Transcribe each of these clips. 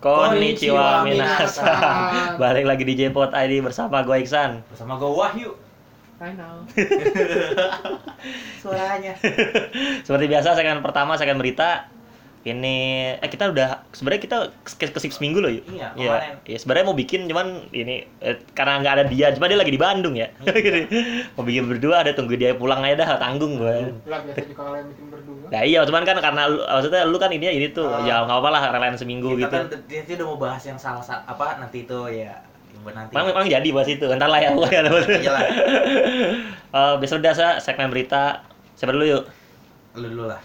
Konnichiwa minasan. Balik lagi di Jpot ID bersama gue Iksan. Bersama gue Wahyu. I know. Suaranya. Seperti biasa segmen pertama segmen berita. Ini eh kita udah sebenarnya kita ke kesip seminggu loh yuk. Iya, Iya. kemarin. Iya, sebenarnya mau bikin cuman ini eh, karena nggak ada dia, cuma dia lagi di Bandung ya. Iya. Jadi, mau bikin berdua ada tunggu dia pulang aja dah tanggung gue. Lah biasa juga kalau yang bikin berdua. Nah iya, cuman kan karena lu, maksudnya lu kan ini ini tuh, Oh. ya nggak apa-apa lah relain seminggu Kita gitu. kan dia dia udah mau bahas yang salah sa- apa nanti itu ya nanti. Memang, memang jadi bahas itu, entar lah ya. pokoknya. Aja lah. Eh, biasa biasa segmen berita. Siapa dulu yuk? Lu dulu lah.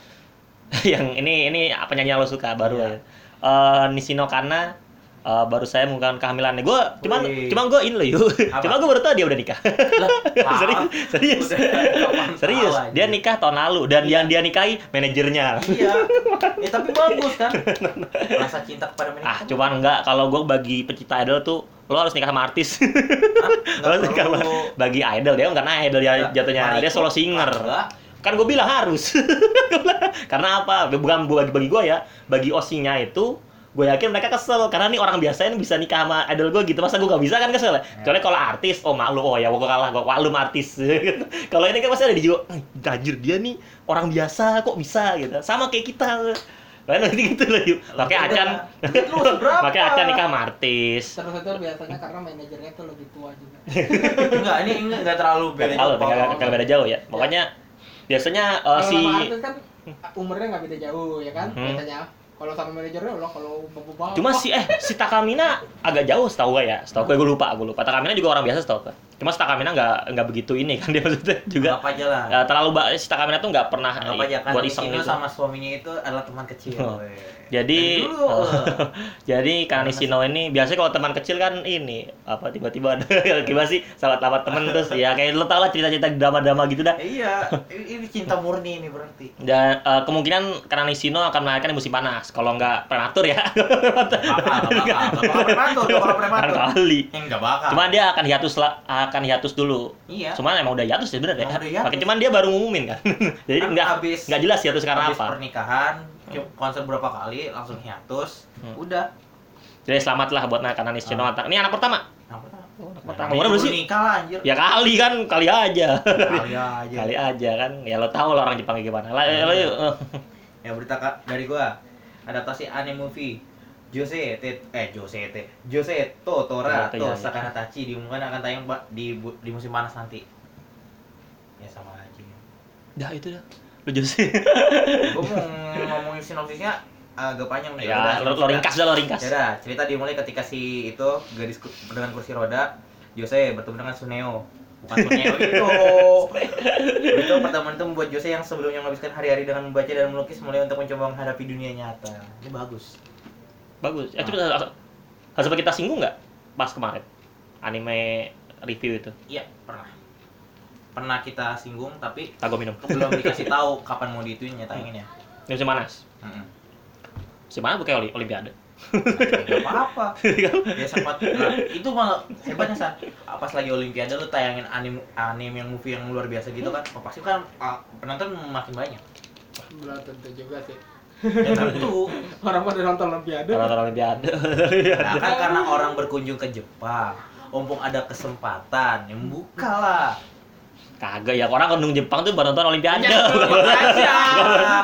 yang ini ini penyanyi yang lo suka baru Iya. ya. Eh, Nishino Kana eh, baru saya mengumumkan kehamilannya. Gue cuman Wih. cuman gue in lo yuk. Apa? Cuma gue baru tahu dia udah nikah. Lah, serius, serius, Udah, serius. aja. Dia nikah tahun lalu dan yang dia nikahi manajernya. Iya. Ya tapi bagus kan. Rasa cinta kepada mereka. Ah, cuman enggak kalau gue bagi pecinta idol tuh lo harus nikah sama artis. lo harus nikah sama bagi idol dia enggak idol dia Enggak, jatuhnya dia solo singer. enggak. Kan gue bilang harus. karena apa? Bukan bagi bagi gue ya, bagi osinya itu gue yakin mereka kesel karena nih orang biasa ini bisa nikah sama idol gue gitu masa gue gak bisa kan kesel ya kecuali kalau artis oh maklum oh ya gue kalah gue maklum artis kalau ini kan pasti ada di jiwa "Eh, anjir dia nih orang biasa kok bisa gitu sama kayak kita Kan nanti gitu loh yuk. Makanya Acan? Makanya Acan nikah sama artis. Terus itu biasanya karena manajernya tuh lebih tua juga. Enggak, ini enggak, enggak terlalu beda. Kalau jauh. nggak nggak beda jauh ya. Pokoknya biasanya eh, Kalau si sama artis kan umurnya nggak beda jauh ya kan Hmm. biasanya. Kalau sama manajernya loh kalau bapak-bapak. Cuma si eh si Takamina agak jauh setahu gue ya. Setahu gue gue lupa, gue lupa. Takamina juga orang biasa setahu gue. Cuma si Takamina nggak nggak begitu ini kan dia maksudnya juga Anggap aja lah. ya, terlalu ba- si Takamina tuh nggak pernah eh, aja kan buat iseng gitu. sama suaminya itu adalah teman kecil. Oh. Jadi eh, jadi karena Nishino ini biasanya kalau teman kecil kan ini apa tiba-tiba ada gimana sih sahabat-sahabat temen terus ya kayak lo tau lah cerita-cerita drama-drama gitu dah. Iya, ini cinta murni ini berarti. Dan eh, kemungkinan karena Nishino akan melahirkan di musim panas. Kalau nggak prematur ya. Bakal, bakal, bakal prematur, bakal Kan prematur. kali. Enggak bakal. Cuma dia akan hiatus lah, akan hiatus dulu. iya. Cuman emang udah hiatus ya bener ya. Makanya cuman dia baru ngumumin kan. Jadi nggak habis- nggak jelas hiatus karena Habis apa. pernikahan, konser berapa kali langsung hiatus. Hmm. Udah. Jadi selamat lah buat karena Nishino. Ah. Ini anak pertama. Nah, pertama. pertama. Nah, Umurnya berapa baru sih? Nikah lah anjir. Ya kali kan, kali aja. Kali aja. kali aja kan. Ya lo tau lah orang Jepang kayak gimana. Lah, Hmm. lo. Ya berita Kak, dari gua. Adaptasi anime movie Jose T eh Jose T Jose Totora Oh, itu ya, to ya. Sakanatachi diumumkan akan tayang di di musim panas nanti. Ya sama aja. Dah itu dah. Lo Jose. Gua mau ngomongin sinopsisnya agak panjang nih. ya, lo, lo ringkas dah lo ringkas. Ya udah, cerita dimulai ketika si itu gadis dengan kursi roda Jose bertemu dengan Suneo. Bukan Suneo itu. itu pertemuan itu membuat Jose yang sebelumnya menghabiskan hari-hari dengan membaca dan melukis mulai untuk mencoba menghadapi dunia nyata. Ini bagus. Bagus. Ya Ah. coba harus harus sempat kita singgung nggak pas kemarin anime review itu. Iya, pernah. Pernah kita singgung tapi Tago minum. belum dikasih tahu kapan mau nyatangin ya. Ini musim panas. Heeh. Musim panas bukan oli- olimpiade. Gak apa-apa. Ya sempat nah, itu malah hebatnya san. Pas lagi olimpiade lu tayangin anime anime yang movie yang luar biasa gitu kan. Oh, pasti kan ah, penonton makin banyak. Belum tentu juga sih. Ya tentu. Orang pada nonton Olimpiade. Kalau olimpiade. Nah, kan karena orang berkunjung ke Jepang. Mumpung ada kesempatan, yang buka lah. Kagak ya, orang kandung Jepang tuh buat nonton olimpiade. Ya, Bukan- aja.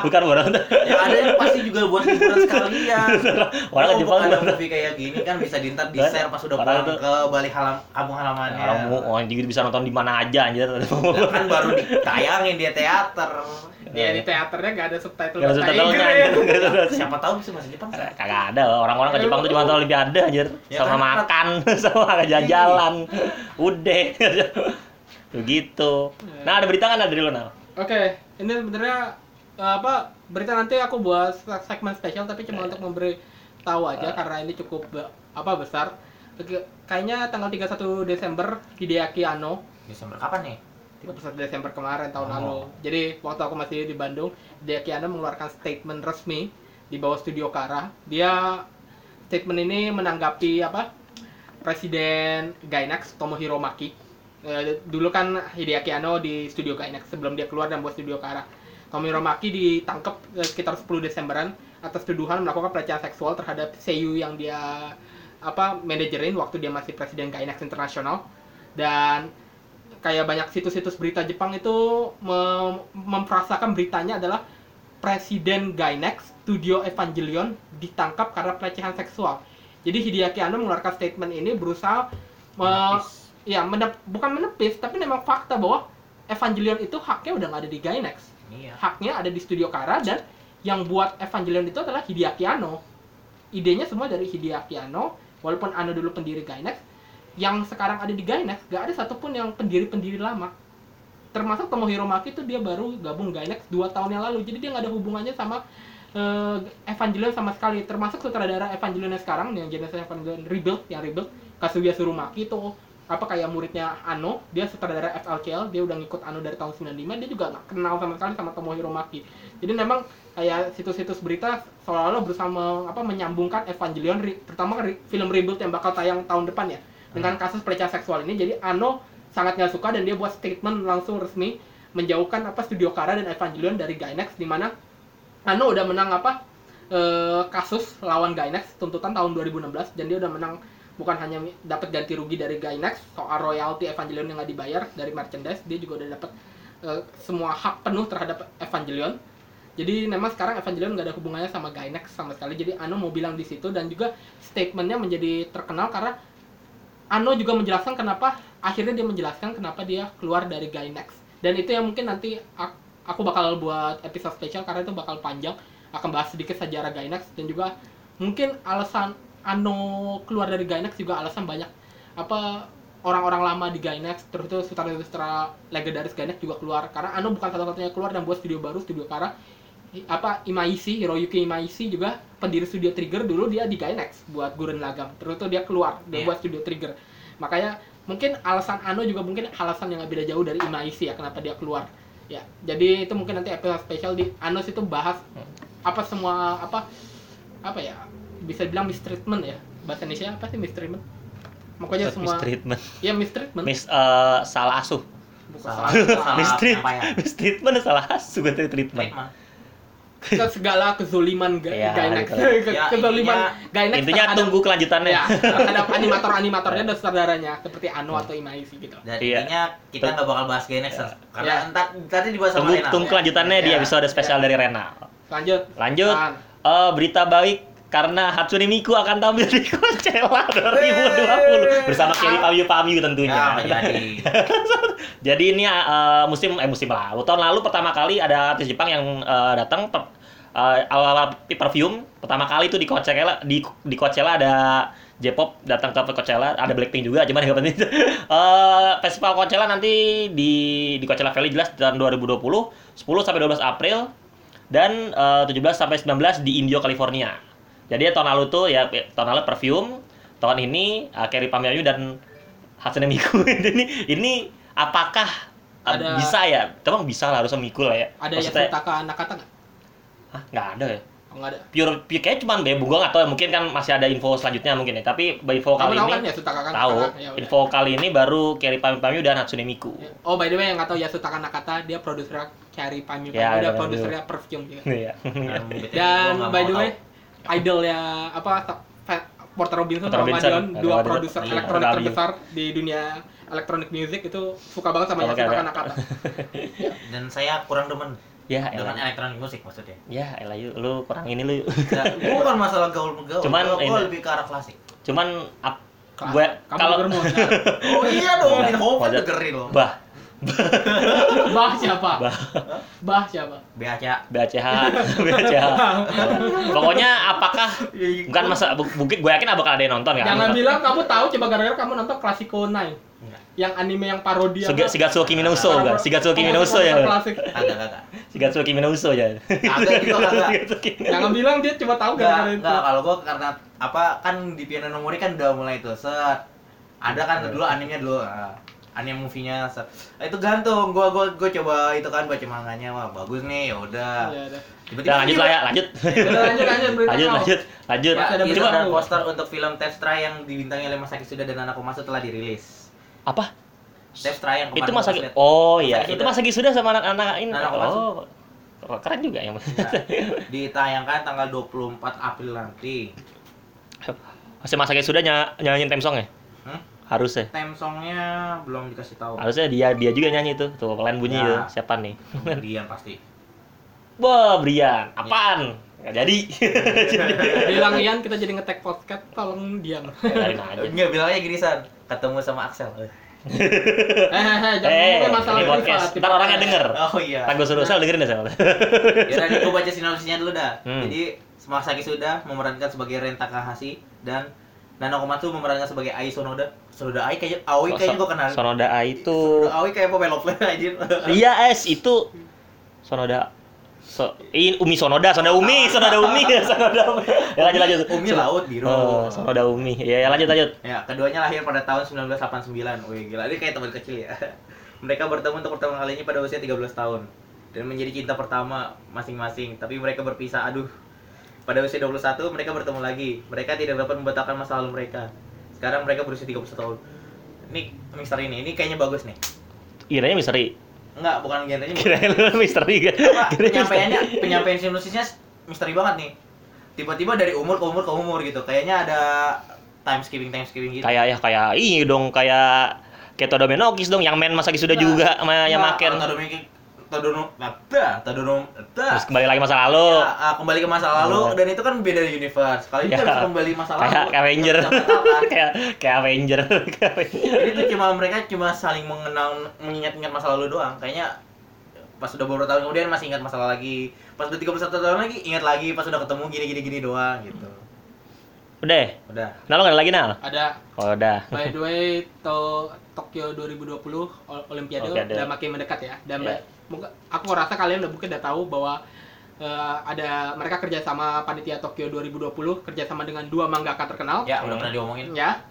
Bukan buat nonton. Ya ada yang pasti juga buat hiburan sekalian. Orang ke Mumpung Jepang ada movie kayak gini kan bisa dintar di share pas udah Orang pulang ke balik halam kampung halamannya. Orang mau oh, jadi bisa nonton di mana aja anjir. Lah, kan baru ditayangin dia teater. Dia di teaternya nggak ada subtitle Gak ada bahasa subtitlenya, Inggris. anjir. Siapa tahu bisa bahasa Jepang? Kagak ada. Orang-orang ke Jepang tuh cuma nonton olimpiade anjir. Ya Sama kan, makan, sama jalan-jalan. Udah. Begitu. Nah, ada berita kan dari lu, Nal? Oke, ini sebenarnya eh, apa berita nanti aku buat se- segmen spesial tapi cuma untuk memberi tahu aja Ah. karena ini cukup apa besar. Kayaknya tanggal 31 Desember Hideaki Anno Desember kapan nih? 31 Desember kemarin tahun Oh. lalu. Jadi waktu aku masih di Bandung, Hideaki Anno mengeluarkan statement resmi di bawah studio Kara. Dia statement ini menanggapi apa? Presiden Gainax Tomohiro Maki. Eh, dulu kan Hideaki Anno di studio Gainax sebelum dia keluar dan buat studio Kara. Tomohiro Maki ditangkap eh, sekitar 10 Desemberan atas tuduhan melakukan pelecehan seksual terhadap seiyu yang dia apa manajerin waktu dia masih presiden Gainax Internasional dan kayak banyak situs-situs berita Jepang itu mem- memfrasakan beritanya adalah presiden Gainax Studio Evangelion ditangkap karena pelecehan seksual. Jadi Hideaki Anno mengeluarkan statement ini berusaha. Ya menep- bukan menepis tapi memang fakta bahwa Evangelion itu haknya udah nggak ada di Gainax. Iya. haknya ada di studio Kara dan yang buat Evangelion itu adalah Hideaki Anno. Idenya semua dari Hideaki Anno walaupun Anno dulu pendiri Gainax. Yang sekarang ada di Gainax gak ada satupun yang pendiri-pendiri lama. Termasuk Tomohiro Maki itu dia baru gabung Gainax 2 tahun yang lalu. Jadi dia nggak ada hubungannya sama eh, Evangelion sama sekali. Termasuk sutradara Evangelion yang sekarang yang Genesis Evangelion Rebuild yang Rebuild Kazuya Surumaki itu apa kayak muridnya Ano dia sutradara FLCL dia udah ngikut Ano dari tahun 95 dia juga nggak kenal sama sekali sama Tomohiro Maki. Jadi memang kayak situs-situs berita seolah-olah berusaha me- apa menyambungkan Evangelion re- terutama film Rebuild yang bakal tayang tahun depan ya dengan kasus pelecehan seksual ini. Jadi Ano sangat nggak suka dan dia buat statement langsung resmi menjauhkan apa studio Kara dan Evangelion dari Gainax di mana Ano udah menang apa eh, kasus lawan Gainax tuntutan tahun 2016 dan dia udah menang bukan hanya dapat ganti rugi dari Gainax soal royalti Evangelion yang nggak dibayar dari merchandise dia juga udah dapat eh, semua hak penuh terhadap Evangelion. Jadi memang sekarang Evangelion nggak ada hubungannya sama Gainax sama sekali. Jadi Ano mau bilang di situ dan juga statementnya menjadi terkenal karena Ano juga menjelaskan kenapa akhirnya dia menjelaskan kenapa dia keluar dari Gainax. Dan itu yang mungkin nanti ak- aku bakal buat episode spesial karena itu bakal panjang. Akan bahas sedikit sejarah Gainax dan juga mungkin alasan Ano keluar dari Gainax juga alasan banyak. Apa orang-orang lama di Gainax terus itu sutradara legendaris Gainax juga keluar. Karena Ano bukan satu-satunya keluar dan buat studio baru studio Kara. Apa Imaishi Hiroyuki Imaishi juga pendiri studio Trigger dulu dia di Gainax buat Gurren Lagann. Terus itu dia keluar dia Iya. buat studio Trigger. Makanya mungkin alasan Ano juga mungkin alasan yang nggak beda jauh dari Imaishi ya kenapa dia keluar. Ya jadi itu mungkin nanti episode spesial di Anos itu bahas apa semua apa apa ya bisa bilang mistreatment ya bahasa Indonesia apa sih mistreatment pokoknya semua mistreatment ya mistreatment mis eh, salah asuh bukan Salah, salah, salah mistreat penyampaian. mistreatment salah asuh berarti treatment Treatment. ke segala kezoliman ga, Ya, gitu. ke Ya, kezoliman Gainax intinya terhadap- tunggu kelanjutannya ya terhadap animator-animatornya dan saudaranya seperti Ano atau Imaishi gitu Dan Iya. intinya kita nggak bakal bahas Gainax karena Ya. entar tadi dibahas sama tunggu Rena. tunggu kelanjutannya di Ya. episode spesial dari Rena lanjut lanjut. Eh, berita baik karena Hatsune Miku akan tampil di Coachella 2020 bersama Kelly Pamiu Pamiu tentunya. Ya, jadi. Jadi ini eh, musim eh musim lalu tahun lalu pertama kali ada artis Jepang yang eh, datang per, eh, awal-awal perfume pertama kali itu di Coachella di di Coachella ada J-pop datang ke Coachella ada Blackpink juga cuman yang penting Eh, festival Coachella nanti di di Coachella Valley jelas tahun 2020 10 sampai 12 April dan eh, 17 sampai 19 di Indio California. Jadi tahun lalu tuh ya tahun lalu perfume, tahun ini uh, Kerry Pamiayu dan Hatsune Miku ini ini apakah uh, Ada- bisa ya? Emang bisa lah harusnya Miku lah ya. ada Maksudnya, Yasutaka Nakata nggak? Hah, nggak ada ya. Oh, nggak ada Pure, pure kayak cuman bebo gua nggak tahu ya. mungkin kan masih ada info selanjutnya mungkin ya. Tapi info kamu kali tahu ini kan Yasutaka kan tahu. Ya, info kali ini baru Kerry Pamiayu dan Hatsune Miku. Ya. Oh by the way yang nggak tahu Yasutaka Nakata dia produser Carry Pami Ya, Pami dia produsernya perfume juga. Iya. Dan BTW Dan by the way tahu. idol ya apa Porter Robinson Porter sama Madion dua produser Iya, elektronik terbesar di dunia elektronik music itu suka banget sama Sama Yasutaka kayak- Nakata. dan saya kurang demen ya, dengan elektronik musik maksudnya. Ya, elah yuk, lu kurang ini lu. Nah, gua bukan masalah gaul gaul. Cuman ini- lebih ke arah klasik. Cuman ap, gue Kamu kalau Oh iya dong, Min Ho kan wajar. dengerin loh. bah Bah siapa? bah Bah siapa? BACA. BACH BACH pokoknya apakah bukan masa mungkin gue yakin bakal ada yang nonton kan Jangan bilang kamu tahu coba gara-gara kamu nonton Classico 9 Enggak. yang anime yang parodi apa? Shigatsu Kimi no Uso kan Shigatsu Kimi no Uso ya Klasik. Kagak kagak. Shigatsu Kimi no Uso ya Jangan bilang dia cuma tahu Enggak, gara-gara itu. enggak kalau gua karena apa kan di Piano no Mori kan udah mulai tuh set. Ada kan dulu animenya dulu. Anime movie-nya. Ah, itu gantung. Gua gua gua coba itu kan baca manganya wah bagus nih ya udah. Ya udah. Udah lanjut lah ya lanjut lanjut lanjut lanjut lanjut lanjut ada Teaser berita dan poster untuk film Tefstra yang dibintangi oleh Masaki Suda dan Anak Komasu telah dirilis. apa Tefstra yang kemarin itu gua Masaki lihat. oh iya Masaki itu Suda. Masaki sudah sama anak-anak ini oh Keren juga yang Nah, ditayangkan tanggal 24 April nanti. Masih Masaki sudah ny nyanyiin theme song ya? Harusnya. Theme songnya belum dikasih tahu. Harusnya dia dia juga nyanyi tuh. Tuh kalian bunyi Ya. tuh. Siapa nih? Dian pasti. Wah, Brian. Apaan? Nggak jadi. Bilang Ian kita jadi ngetek podcast tolong diam. Biarin aja. Enggak bilangnya gini San, ketemu sama Axel. Eh, eh, eh, jangan Eh, ngomongin masalah ini podcast. Ntar orangnya denger. Oh iya. Gue suruh sel dengerin deh sel. Ya tadi gue baca sinopsisnya dulu dah. Hmm. Jadi Masaki sudah memerankan sebagai Ren Takahashi dan Nano Komatsu memerankan sebagai Ai Sonoda. Sonoda Ai kayaknya Aoi kayaknya gue kenal. Sonoda A itu Sonoda Aoi kayak pemain love anjir. Iya, es itu Sonoda So, ini Umi Sonoda, Sonoda Umi, Sonoda Umi, Sonoda Umi. Ya lanjut lanjut. Umi laut biru. Oh, Sonoda Umi. Ya, ya lanjut lanjut. Ya, keduanya lahir pada tahun 1989. Wih, gila. Ini kayak teman kecil ya. Mereka bertemu untuk pertama kalinya pada usia 13 tahun. Dan menjadi cinta pertama masing-masing. Tapi mereka berpisah. Aduh. Pada usia 21, mereka bertemu lagi. Mereka tidak dapat membatalkan masa lalu mereka. Sekarang mereka berusia 31 tahun. Ini misteri ini. Ini kayaknya bagus nih. Kiranya misteri. Enggak, bukan genrenya. Kirain lu misteri kan. Penyampaiannya, penyampaian sinopsisnya misteri banget nih. Tiba-tiba dari umur ke umur ke umur gitu. Kayaknya ada time skipping time skipping gitu. Kayak ya kayak ini dong kayak kayak Todo Menokis dong yang main masa sudah Nah, juga sama yang Nah, makin Tadano Tadano Nata, Tadano Nata. terus kembali lagi masa lalu. Ya, ah, kembali ke masa lalu Iya. dan itu kan beda universe. Kali ini Ya. kan bisa kembali masa lalu. Kayak Avenger. Kayak kayak Avenger. Jadi itu cuma mereka cuma saling mengenal mengingat-ingat masa lalu doang. Kayaknya pas udah beberapa tahun kemudian masih ingat masalah lagi. Pas udah 31 tahun lagi ingat lagi pas udah ketemu gini gini gini doang gitu. Udah. Udah. Nah lo nggak ada lagi Nal? Ada Oh udah. by the way to Tokyo 2020 Ol- Olimpiade Olimpiade. udah makin mendekat ya. Dan Iya. Aku rasa kalian udah mungkin udah tahu bahwa eh, ada mereka kerja sama panitia Tokyo 2020 kerja sama dengan dua mangaka terkenal Ya, udah Hmm. pernah diomongin. ya.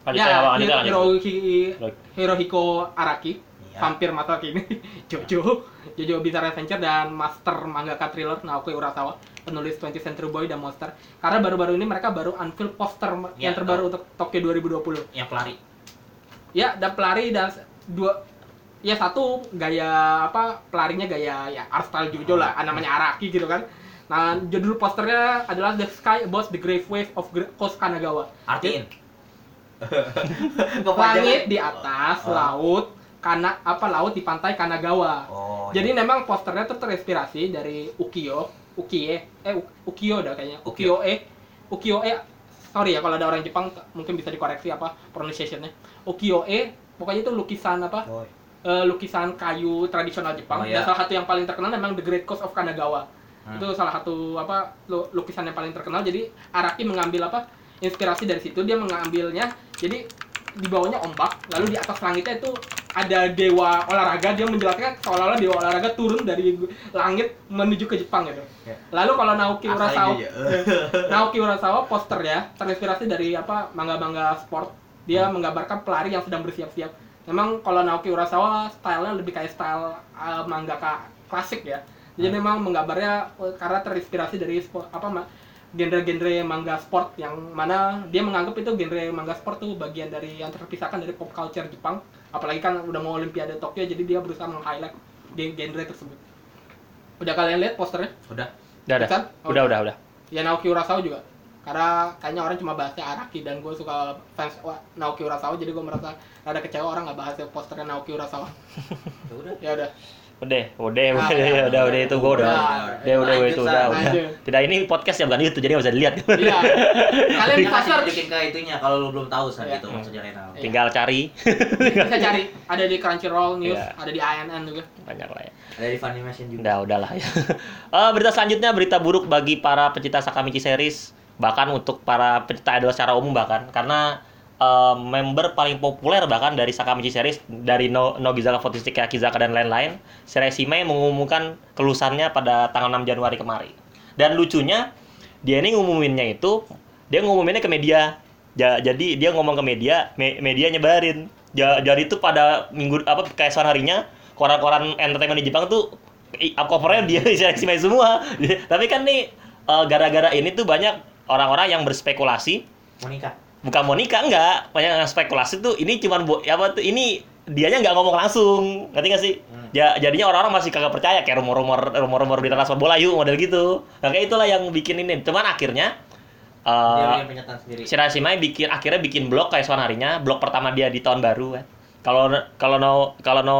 Lanjut ya, ya, lanjut. Hirohi- Hirohiko Araki, Iya. vampir masa kini, Jojo, Jojo Bizarre Adventure dan master mangaka thriller Naoki Urasawa, penulis 20th Century Boy dan Monster. Karena baru-baru ini mereka baru unveil poster Iya, yang terbaru untuk Tokyo 2020. Yang pelari. Ya, dan pelari dan dua ya satu gaya apa pelarinya gaya ya art style Jojo lah, ah, namanya Araki gitu kan. Nah, judul posternya adalah The Sky Above the Grave Wave of Coast Kanagawa. Artiin. Langit di atas, Oh. laut, kana apa laut di pantai Kanagawa. Oh. Jadi memang posternya tuh terinspirasi dari ukiyo, ukie, eh ukiyo dah kayaknya, ukiyo e, ukiyo e. Sorry ya kalau ada orang Jepang mungkin bisa dikoreksi apa pronunciationnya. Ukiyo e, pokoknya itu lukisan apa? Oh, eh, lukisan kayu tradisional Jepang. Oh, iya. Dan salah satu yang paling terkenal memang The Great Coast of Kanagawa. Hmm. Itu salah satu apa lu- lukisan yang paling terkenal. Jadi Araki mengambil apa? Inspirasi dari situ dia mengambilnya. Jadi di bawahnya ombak, lalu di atas langitnya itu ada dewa olahraga. Dia menjelaskan seolah-olah dewa olahraga turun dari langit menuju ke Jepang gitu. Ya. Lalu kalau Naoki Urasawa, dia. Naoki Urasawa posternya terinspirasi dari apa manga-manga sport. Dia Hmm. menggambarkan pelari yang sedang bersiap-siap. Memang kalau Naoki Urasawa stylenya lebih kayak style uh, mangaka klasik ya. Jadi Hmm. memang menggambarnya uh, karena terinspirasi dari spo- apa ma- genre-genre manga sport yang mana dia menganggap itu genre manga sport tuh bagian dari yang terpisahkan dari pop culture Jepang. Apalagi kan udah mau Olimpiade Tokyo jadi dia berusaha meng-highlight gen- genre tersebut. Udah kalian lihat posternya? Udah. Udah, udah. Kan? Udah, udah, udah. ya Naoki Urasawa juga karena kayaknya orang cuma bahasnya Araki dan gue suka fans wa- Naoki Urasawa jadi gue merasa ada kecewa orang nggak bahas posternya Naoki Urasawa Ya udah. ya udah Udah, udah, Ah, udah, ya, udah, udah, itu gua udah. Udah. Udah, itu udah, udah. Tidak ini podcast ya bukan YouTube jadi nggak bisa dilihat. iya kalian bisa kasih search tunjukin ke itunya kalau lu belum tahu saat Iya. itu maksudnya Renal. Iya. Tinggal cari bisa cari ada di Crunchyroll News Iya. ada di ANN juga banyak lah ya. Ada di Funimation juga. Udah, udahlah ya. Eh, berita selanjutnya berita buruk bagi para pecinta Sakamichi series, bahkan untuk para pecinta idol secara umum bahkan karena eh, member paling populer bahkan dari Sakamichi series dari no, Nogizaka 46 Yakizaka dan lain-lain, Shirashime mengumumkan kelulusannya pada tanggal 6 Januari kemarin. Dan lucunya dia ini ngumuminnya itu dia ngumuminnya ke media. Ja- jadi dia ngomong ke media, me- media nyebarin. Ja- jadi itu pada minggu apa keesokan harinya koran-koran entertainment di Jepang tuh covernya dia Shirashime semua. Tapi kan nih eh, gara-gara ini tuh banyak orang-orang yang berspekulasi. Monica. bukan mau nikah enggak. Banyak yang spekulasi tuh ini cuman bu apa tuh ini dianya nggak ngomong langsung. Ngerti nggak sih? Hmm. ja, jadinya orang-orang masih kagak percaya kayak rumor-rumor rumor-rumor berita transfer bola yuk model gitu. Nah, kayak itulah yang bikin ini. Cuman akhirnya Dia eh Rashimai bikin akhirnya bikin blog kayak soal harinya. Blog pertama dia di tahun baru kan. Kalau kalau no kalau no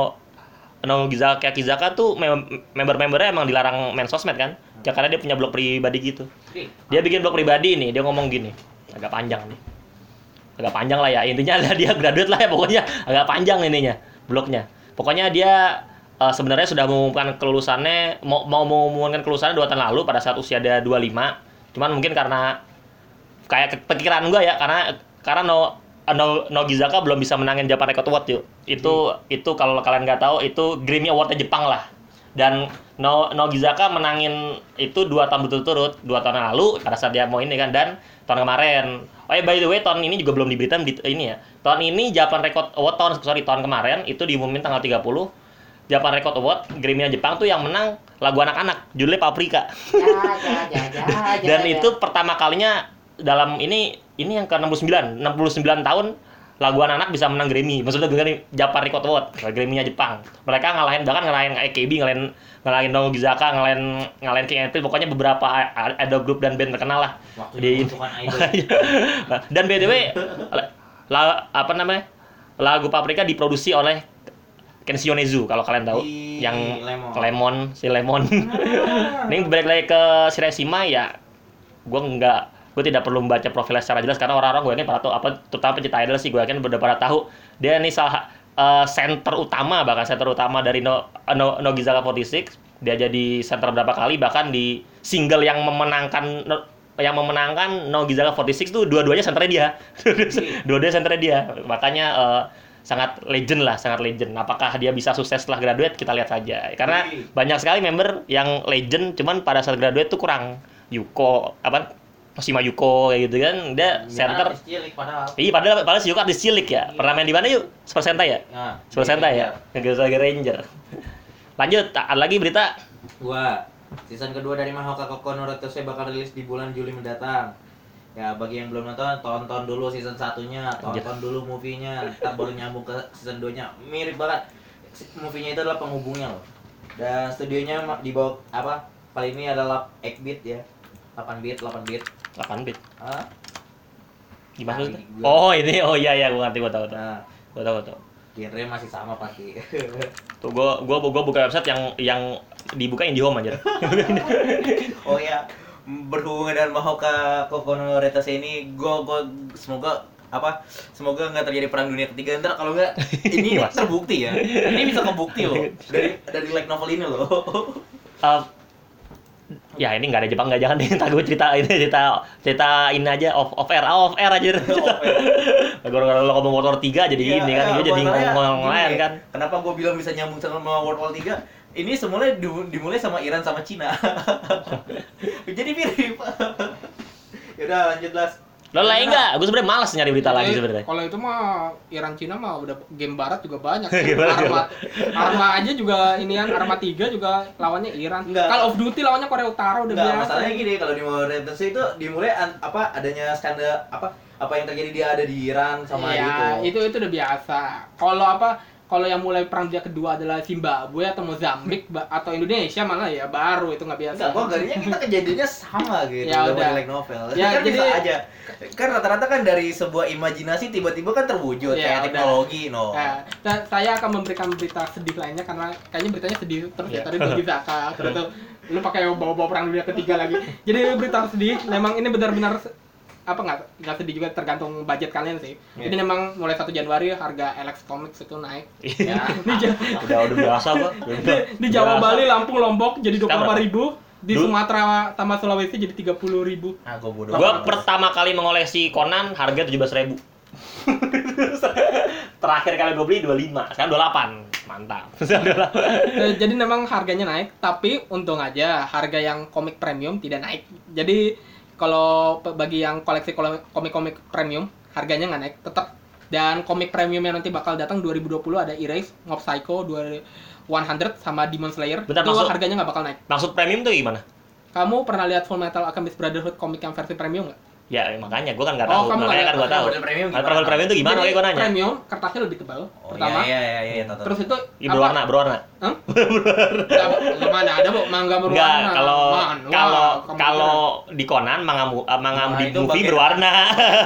no Gizaka Kizaka tuh mem- member-membernya emang dilarang main sosmed kan ya karena dia punya blog pribadi gitu. Jadi, dia bikin blog pribadi nih dia ngomong gini agak panjang nih. Agak panjang lah ya intinya adalah dia graduate lah ya pokoknya agak panjang ininya blognya pokoknya dia eh, sebenarnya sudah mengumumkan kelulusannya mau mau mengumumkan kelulusannya dua tahun lalu pada saat usia dia 25 cuman mungkin karena kayak ke- pikiran gua ya karena karena no No, no Gizaka belum bisa menangin Japan Record Award yuk. Itu itu kalau kalian nggak tahu itu Grammy Awardnya Jepang lah. Dan No No Gizaka menangin itu dua tahun berturut-turut, dua tahun yang lalu pada saat dia mau ini kan dan tahun kemarin. Oh ya by the way tahun ini juga belum diberitain di, ini ya. Tahun ini Japan Record Award tahun sorry tahun kemarin itu diumumin tanggal 30 Japan Record Award Grammy Jepang tuh yang menang lagu anak-anak judulnya Paprika. Dan itu pertama kalinya dalam ini ini yang ke-69, 69 tahun lagu anak-anak bisa menang Grammy. Maksudnya Grammy Japan Record Award, Grammy-nya Jepang. Mereka ngalahin bahkan ngalahin AKB, ngalahin ngalahin No Gizaka, ngalahin ngalahin King April, pokoknya beberapa ada grup dan band terkenal lah. waktu Di- idol. dan by the way, la- apa namanya? Lagu Paprika diproduksi oleh Kenshio Nezu kalau kalian tahu Di yang Lemon. Lemon si Lemon. Ini balik lagi ke Shirashima ya gue nggak gue tidak perlu membaca profilnya secara jelas karena orang-orang gue yakin pada tahu apa terutama pencinta idol sih gue yakin udah pada tahu. Dia ini salah eh, center utama bahkan center utama dari no, no, Nogizaka 46 dia jadi center berapa kali bahkan di single yang memenangkan No- yang memenangkan Nogizaka 46 tuh dua-duanya centernya dia. Dua-duanya centernya dia. Makanya eh, sangat legend lah sangat legend. Apakah dia bisa sukses setelah graduate kita lihat saja. Karena banyak sekali member yang legend cuman pada saat graduate tuh kurang. Yuko apa Oshima Yuko kayak gitu kan dia center cilik padahal. iya padahal padahal si Yuko artis cilik ya pernah main di mana yuk Super Sentai ya Nah, Super Sentai ya Ngegawa Ranger lanjut ada lagi berita Gua season kedua dari Mahoka Koko no Retose bakal rilis di bulan Juli mendatang. Ya bagi yang belum nonton, tonton dulu season satunya, tonton dulu movie-nya, ntar baru nyambung ke season 2-nya. Mirip banget. Movie-nya itu adalah penghubungnya loh. Dan studionya di bawah apa? Kali ini adalah 8 bit ya. 8 bit, 8 bit. 8 bit. Hah? gimana Nah, gua- oh ini. Oh iya iya gue ngerti gue tahu tahu. Nah, gue tahu tahu. Genre masih sama pasti. tuh gue gue gue buka website yang yang dibuka IndiHome aja oh ya, berhubungan dengan Mahoka Kokono Retase ini, gua gua semoga apa semoga nggak terjadi perang dunia ketiga. Ntar kalau nggak ini terbukti ya. Ini bisa kebukti loh. Dari dari like novel ini loh. Eh, ya ini nggak ada Jepang nggak jangan deh. Ntar gue cerita ini cerita cerita ini aja. Off off air off air aja. Gara-gara lo ngomong motor tiga jadi Iya, ini kan iya, gue jadi ngomong lain kan. Kenapa gue bilang bisa nyambung sama World War 3 ini semuanya di- dimulai sama Iran sama Cina. Jadi mirip. Yaudah lanjut las lo lain nggak gue sebenarnya malas nyari berita lagi Jadi, sebenarnya Kalau itu mah Iran Cina mah udah game barat juga banyak. Game barat Arma, Arma aja juga inian Arma 3 juga lawannya Iran. Enggak. Call of Duty lawannya Korea Utara udah Enggak, biasa. masalahnya gini kalau di Retase itu dimulai an- apa adanya skandal apa apa yang terjadi dia ada di Iran sama Iya, itu. itu itu udah biasa. Kalau apa? Kalau yang mulai perang dunia kedua adalah Zimbabwe atau Mozambik atau Indonesia malah ya baru itu nggak biasa. Enggak, gua garinya kita kejadiannya sama gitu Ya udah like novel. Ya, kan bisa jadi- aja. Kan rata-rata kan dari sebuah imajinasi tiba-tiba kan terwujud Ya, kayak teknologi no. Nah, sa- saya akan memberikan berita sedih lainnya karena kayaknya beritanya sedih terus ya Iya. tadi bagi Zaka terus lu pakai bawa-bawa perang dunia ketiga lagi. Jadi berita sedih, memang ini benar-benar apa nggak nggak sedih juga tergantung budget kalian sih. Iya. Jadi memang mulai 1 Januari harga Alex Comics itu naik. Iya. Di, Ja- udah udah biasa gua di, di Jawa Bali, Lampung, Lombok jadi Sekarang 24 ribu. Di Dulu- Sumatera sama Sulawesi jadi 30 ribu. Nah, gua bodoh. gue pertama kali mengoleksi Conan harga tujuh belas ribu terakhir kali gue beli 25 sekarang 28 mantap Sekarang 28. Eh, jadi memang harganya naik, tapi untung aja harga yang komik premium tidak naik. Jadi kalau bagi yang koleksi komik-komik premium, harganya nggak naik, tetap. Dan komik premium yang nanti bakal datang 2020 ada Erase, Mob Psycho, 2 100 sama Demon Slayer. Bentar, itu maksud- harganya nggak bakal naik. maksud premium tuh gimana Kamu pernah lihat Full Metal Alchemist Brotherhood komik yang versi premium nggak? Ya makanya gue kan nggak Oh, tahu. kamu nggak Makanya kan gue tahu. premium Model gimana? premium itu gimana? Oke gue nanya. Premium kertasnya lebih tebal. Oh pertama. iya iya iya iya tahu. Terus itu Iya berwarna, berwarna. Hah? Nggak, mana ada bu mangga berwarna? Enggak, kalau kalau kamu kalau di Conan manga eh, manga di itu movie berwarna.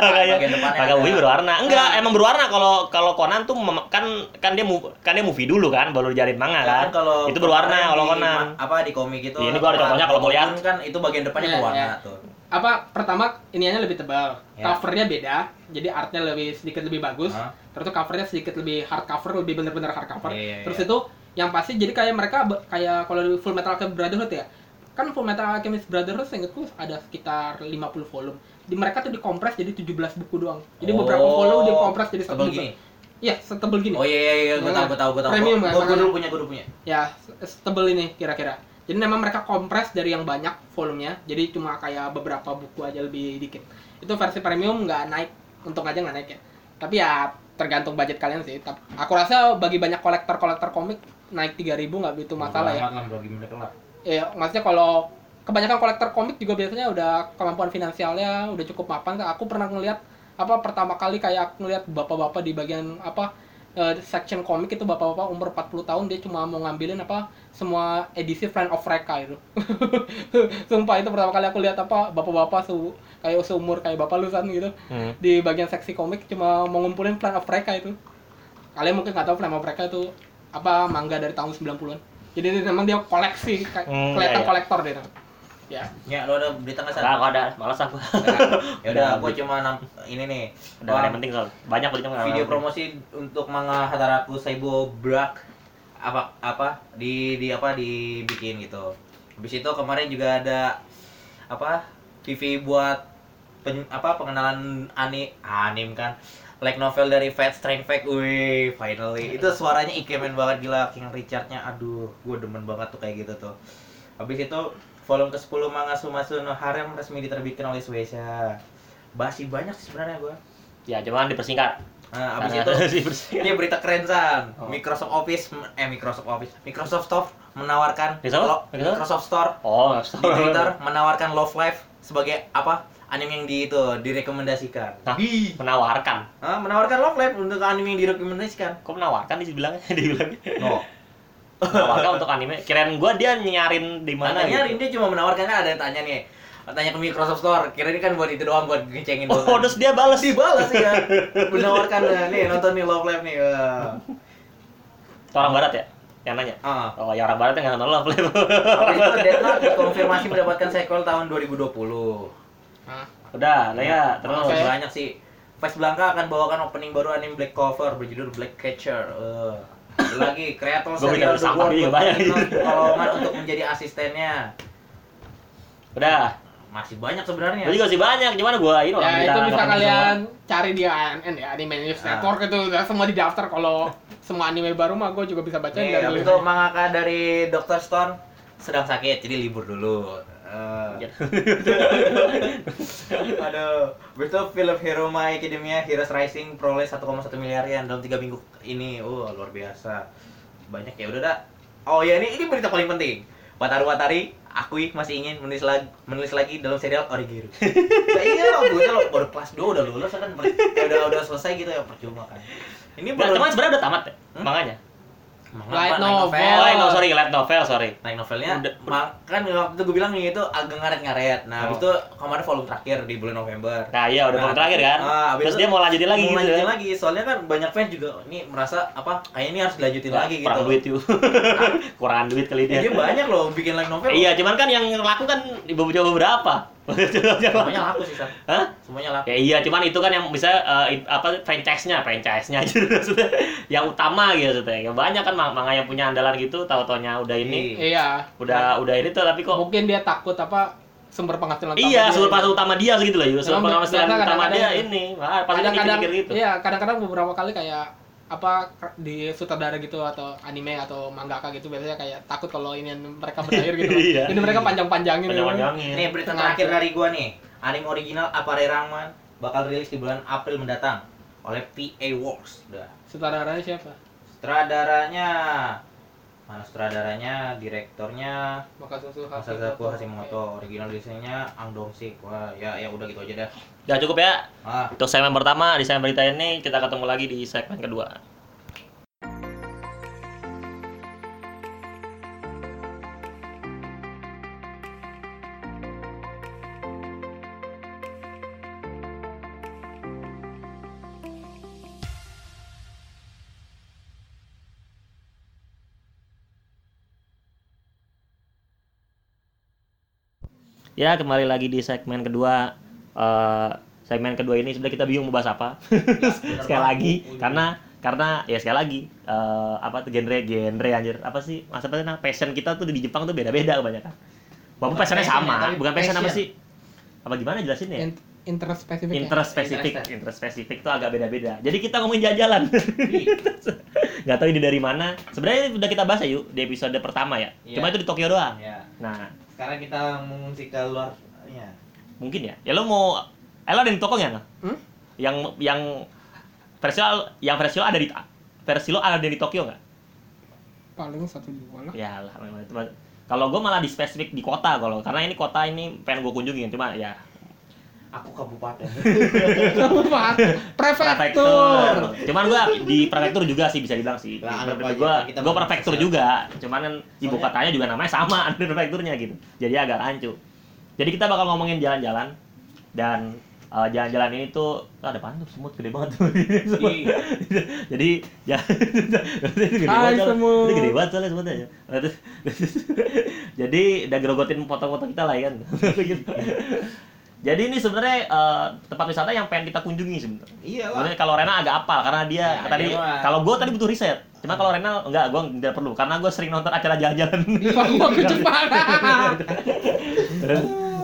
Ada. movie berwarna. Enggak, Nah. emang berwarna kalau kalau Conan tuh kan kan dia mu- kan dia movie dulu kan, baru dijadiin manga Ya kan. kalau itu berwarna kalau Conan. apa di komik itu Iya, ini gua ada contohnya kalau mau lihat. Kan itu bagian depannya Iya, berwarna iya. tuh apa pertama iniannya lebih tebal, Ya. covernya beda, jadi artnya lebih sedikit lebih bagus. Hah? Terus covernya sedikit lebih hard cover, lebih bener-bener hard cover. Iya, iya, Terus itu yang pasti jadi kayak mereka kayak kalau di Full Metal Alchemist Brotherhood ya, kan Full Metal Alchemist Brotherhood seingetku ada sekitar 50 volume. Di mereka tuh dikompres jadi 17 buku doang. Jadi beberapa Oh, volume dikompres jadi satu buku. Iya, setebel gini. oh iya iya iya gue tahu gue tahu gue tahu Premium gue gue makanya. dulu punya gue dulu punya Ya, setebel ini kira-kira. Jadi memang mereka kompres dari yang banyak volumenya, jadi cuma kayak beberapa buku aja lebih dikit. Itu versi premium nggak naik, untung aja nggak naik ya. Tapi ya tergantung budget kalian sih. Tap- Aku rasa bagi banyak kolektor-kolektor komik naik 3000 nggak begitu masalah ya. Lah bagi mereka lah Ya, maksudnya kalau kebanyakan kolektor komik juga biasanya udah kemampuan finansialnya udah cukup mapan. Aku pernah ngeliat apa pertama kali kayak aku ngeliat bapak-bapak di bagian apa eh, section komik itu bapak-bapak umur 40 tahun dia cuma mau ngambilin apa semua edisi Friend of Reka itu. Sumpah itu pertama kali aku lihat apa bapak-bapak se kayak seumur kayak bapak lusan gitu Hmm. di bagian seksi komik cuma mau ngumpulin Friend of Reka itu. Kalian mungkin nggak tahu Friend of Reka itu apa manga dari tahun 90-an. Jadi memang dia koleksi kayak Hmm, kelihatan iya, iya. kolektor dia. Ya. ya lo ada berita nggak Enggak, sih kok ada, malas aku. ya udah gue cuma nam- ini nih Udah ada yang penting soal. Banyak berita nggak video promosi untuk manga Hataraku Saibo Black apa apa di di apa dibikin gitu. Habis itu kemarin juga ada apa TV buat pen- apa pengenalan ani anim kan like novel dari Fat Strange Fact, wih finally itu suaranya ikemen banget gila King Richardnya, aduh gue demen banget tuh kayak gitu tuh. Habis itu volume ke-10 manga Sumatsu no Harem resmi diterbitkan oleh Shueisha. Basi banyak sih sebenarnya gue. Ya, cuman dipersingkat. Nah, abis Karena itu ini berita keren San. Oh. Microsoft Office eh Microsoft Office. Microsoft Store menawarkan Microsoft? Lo- Microsoft? Store Oh, di Twitter menawarkan Love Live sebagai apa? Anime yang di itu direkomendasikan. Di menawarkan. Hah? menawarkan Love Live untuk anime yang direkomendasikan. Kok menawarkan dibilangnya? Dibilangnya. No. Menawarkan untuk anime. Kirain gua dia nyarin di mana gitu. dia cuma menawarkan kan ada yang tanya nih. Tanya ke Microsoft Store. Kira ini kan buat itu doang buat ngecengin Oh, doang. terus dia balas. dibalas ya. Menawarkan eh, nih nonton nih Love Live nih. eh. Itu orang barat ya? Yang nanya. Ah. Oh, ya orang barat yang nggak nonton Love Live. Habis itu Death Note dikonfirmasi mendapatkan sequel tahun 2020. Hah? Udah, lah ya, terus. Masih Oke. banyak sih. Vice Blanca akan bawakan opening baru anime Black Cover berjudul Black Catcher. Eh, ada lagi kreator serial The sampah World juga banyak. Kolongan untuk menjadi asistennya. Udah. Masih banyak sebenarnya. Gue juga sih banyak, gimana gua ini orang Ya itu bisa kalian cari di ANN ya, Anime News Ah. Network itu udah semua di daftar kalau semua anime baru mah gue juga bisa baca Nih, dari itu mangaka dari Dr. Stone sedang sakit, jadi libur dulu. Aduh, habis itu film Hero My Academia Heroes Rising peroleh 1,1 miliar yen dalam 3 minggu ini. Oh, luar biasa. Banyak ya udah dah. Oh ya ini ini berita paling penting. Wataru Watari akui masih ingin menulis lagi menulis lagi dalam serial Origuru. Nah, iya loh, gue lo baru kelas 2 udah lulus kan ya udah udah selesai gitu ya percuma kan. Ini Nah, baru cuman sebenarnya udah tamat ya, Hmm? makanya. Manga Light apa? novel. Oh, no, sorry, light novel, sorry. Naik novelnya, Udah- kan waktu itu gue bilang itu agak ngaret-ngaret. Nah, Oh. itu kemarin volume terakhir di bulan November. Nah, iya udah Nah, volume terakhir kan. ah, abis Terus itu dia mau lanjutin lagi Mau gitu. lanjutin lagi, soalnya kan banyak fans juga ini merasa apa kayaknya ini harus dilanjutin Ya, lagi gitu. Kurang duit yuk. Kurangan duit kali Ya, dia. dia banyak loh bikin light novel. Iya, cuman kan yang laku kan beberapa beberapa. Semuanya laku sih, San. Hah? Semuanya laku. Ya iya, cuman itu kan yang bisa eh, it- apa franchise-nya, franchise-nya gitu maksudnya. yang utama gitu maksudnya. Ya banyak kan mang- manga yang punya andalan gitu, tahu-taunya udah ini, Iya. udah udah ini tuh tapi kok Mungkin dia takut apa sumber penghasilan utama Iya, dia. sumber penghasilan utama dia segitu loh, sumber penghasilan utama dia ini. Pasti dia kadang-kadang mikir gitu. iya kadang-kadang beberapa kali kayak apa di sutradara gitu atau anime atau mangaka gitu biasanya kayak takut kalau ini mereka berakhir gitu. Iya. ini mereka panjang-panjangin gitu. Panjang-panjangin. Ini berita Sengaja. terakhir dari gua nih. Anime original Apare Rangman bakal rilis di bulan April mendatang oleh PA Works. Udah. sutradaranya siapa Sutradaranya Mana sutradaranya, direktornya susu Masazaku Hashimoto, original desainnya Ang Dong Sik. Wah, ya ya udah gitu aja dah. Ya cukup ya. Ah, Untuk segmen pertama di segmen berita ini kita ketemu lagi di segmen kedua. Ya, kembali lagi di segmen kedua. Eh, segmen kedua ini sebenarnya kita bingung mau bahas apa. sekali lagi karena karena ya sekali lagi eh, apa tuh genre genre anjir apa sih maksudnya passion kita tuh di Jepang tuh beda-beda kebanyakan walaupun Bukan passionnya passion ya, sama tapi bukan passion apa passion. sih apa gimana jelasin ya In- interest spesifik ya? interest spesifik Interest. interest spesifik tuh agak beda-beda jadi kita ngomongin jalan-jalan nggak tahu ini dari mana sebenarnya udah kita bahas ya yuk di episode pertama ya Iya. cuma itu di Tokyo doang ya. nah Sekarang kita mengungsi ke luar ya. Mungkin ya ya lo mau eh lo ada di Tokyo nggak? Hmm? yang yang versi lo yang versi lo ada di versi lo ada di Tokyo nggak Paling satu dua lah. ya lah kalau gue malah di spesifik di kota kalau karena ini kota ini pengen gue kunjungin cuma ya Aku kabupaten. Apa? Prefektur. prefektur cuman gue di prefektur juga sih bisa dibilang sih anggap gue gue prefektur juga cuman kan ibu kotanya juga namanya sama ada prefekturnya gitu jadi agak rancu jadi kita bakal ngomongin jalan-jalan dan eh, jalan-jalan ini tuh ah, ada apaan tuh semut gede banget tuh jadi ya itu gede Hai, banget semut. itu gede banget soalnya semutnya terus- jadi udah gerogotin foto-foto kita lah ya kan Gitu. jadi ini sebenarnya eh, tempat wisata yang pengen kita kunjungi sebenarnya Iya lah. Kalau Rena agak apal karena dia Ya, tadi mah. kalau gue tadi butuh riset. Cuma kalau Rena enggak, gue tidak perlu karena gue sering nonton acara jalan-jalan. Gua ke Jepang.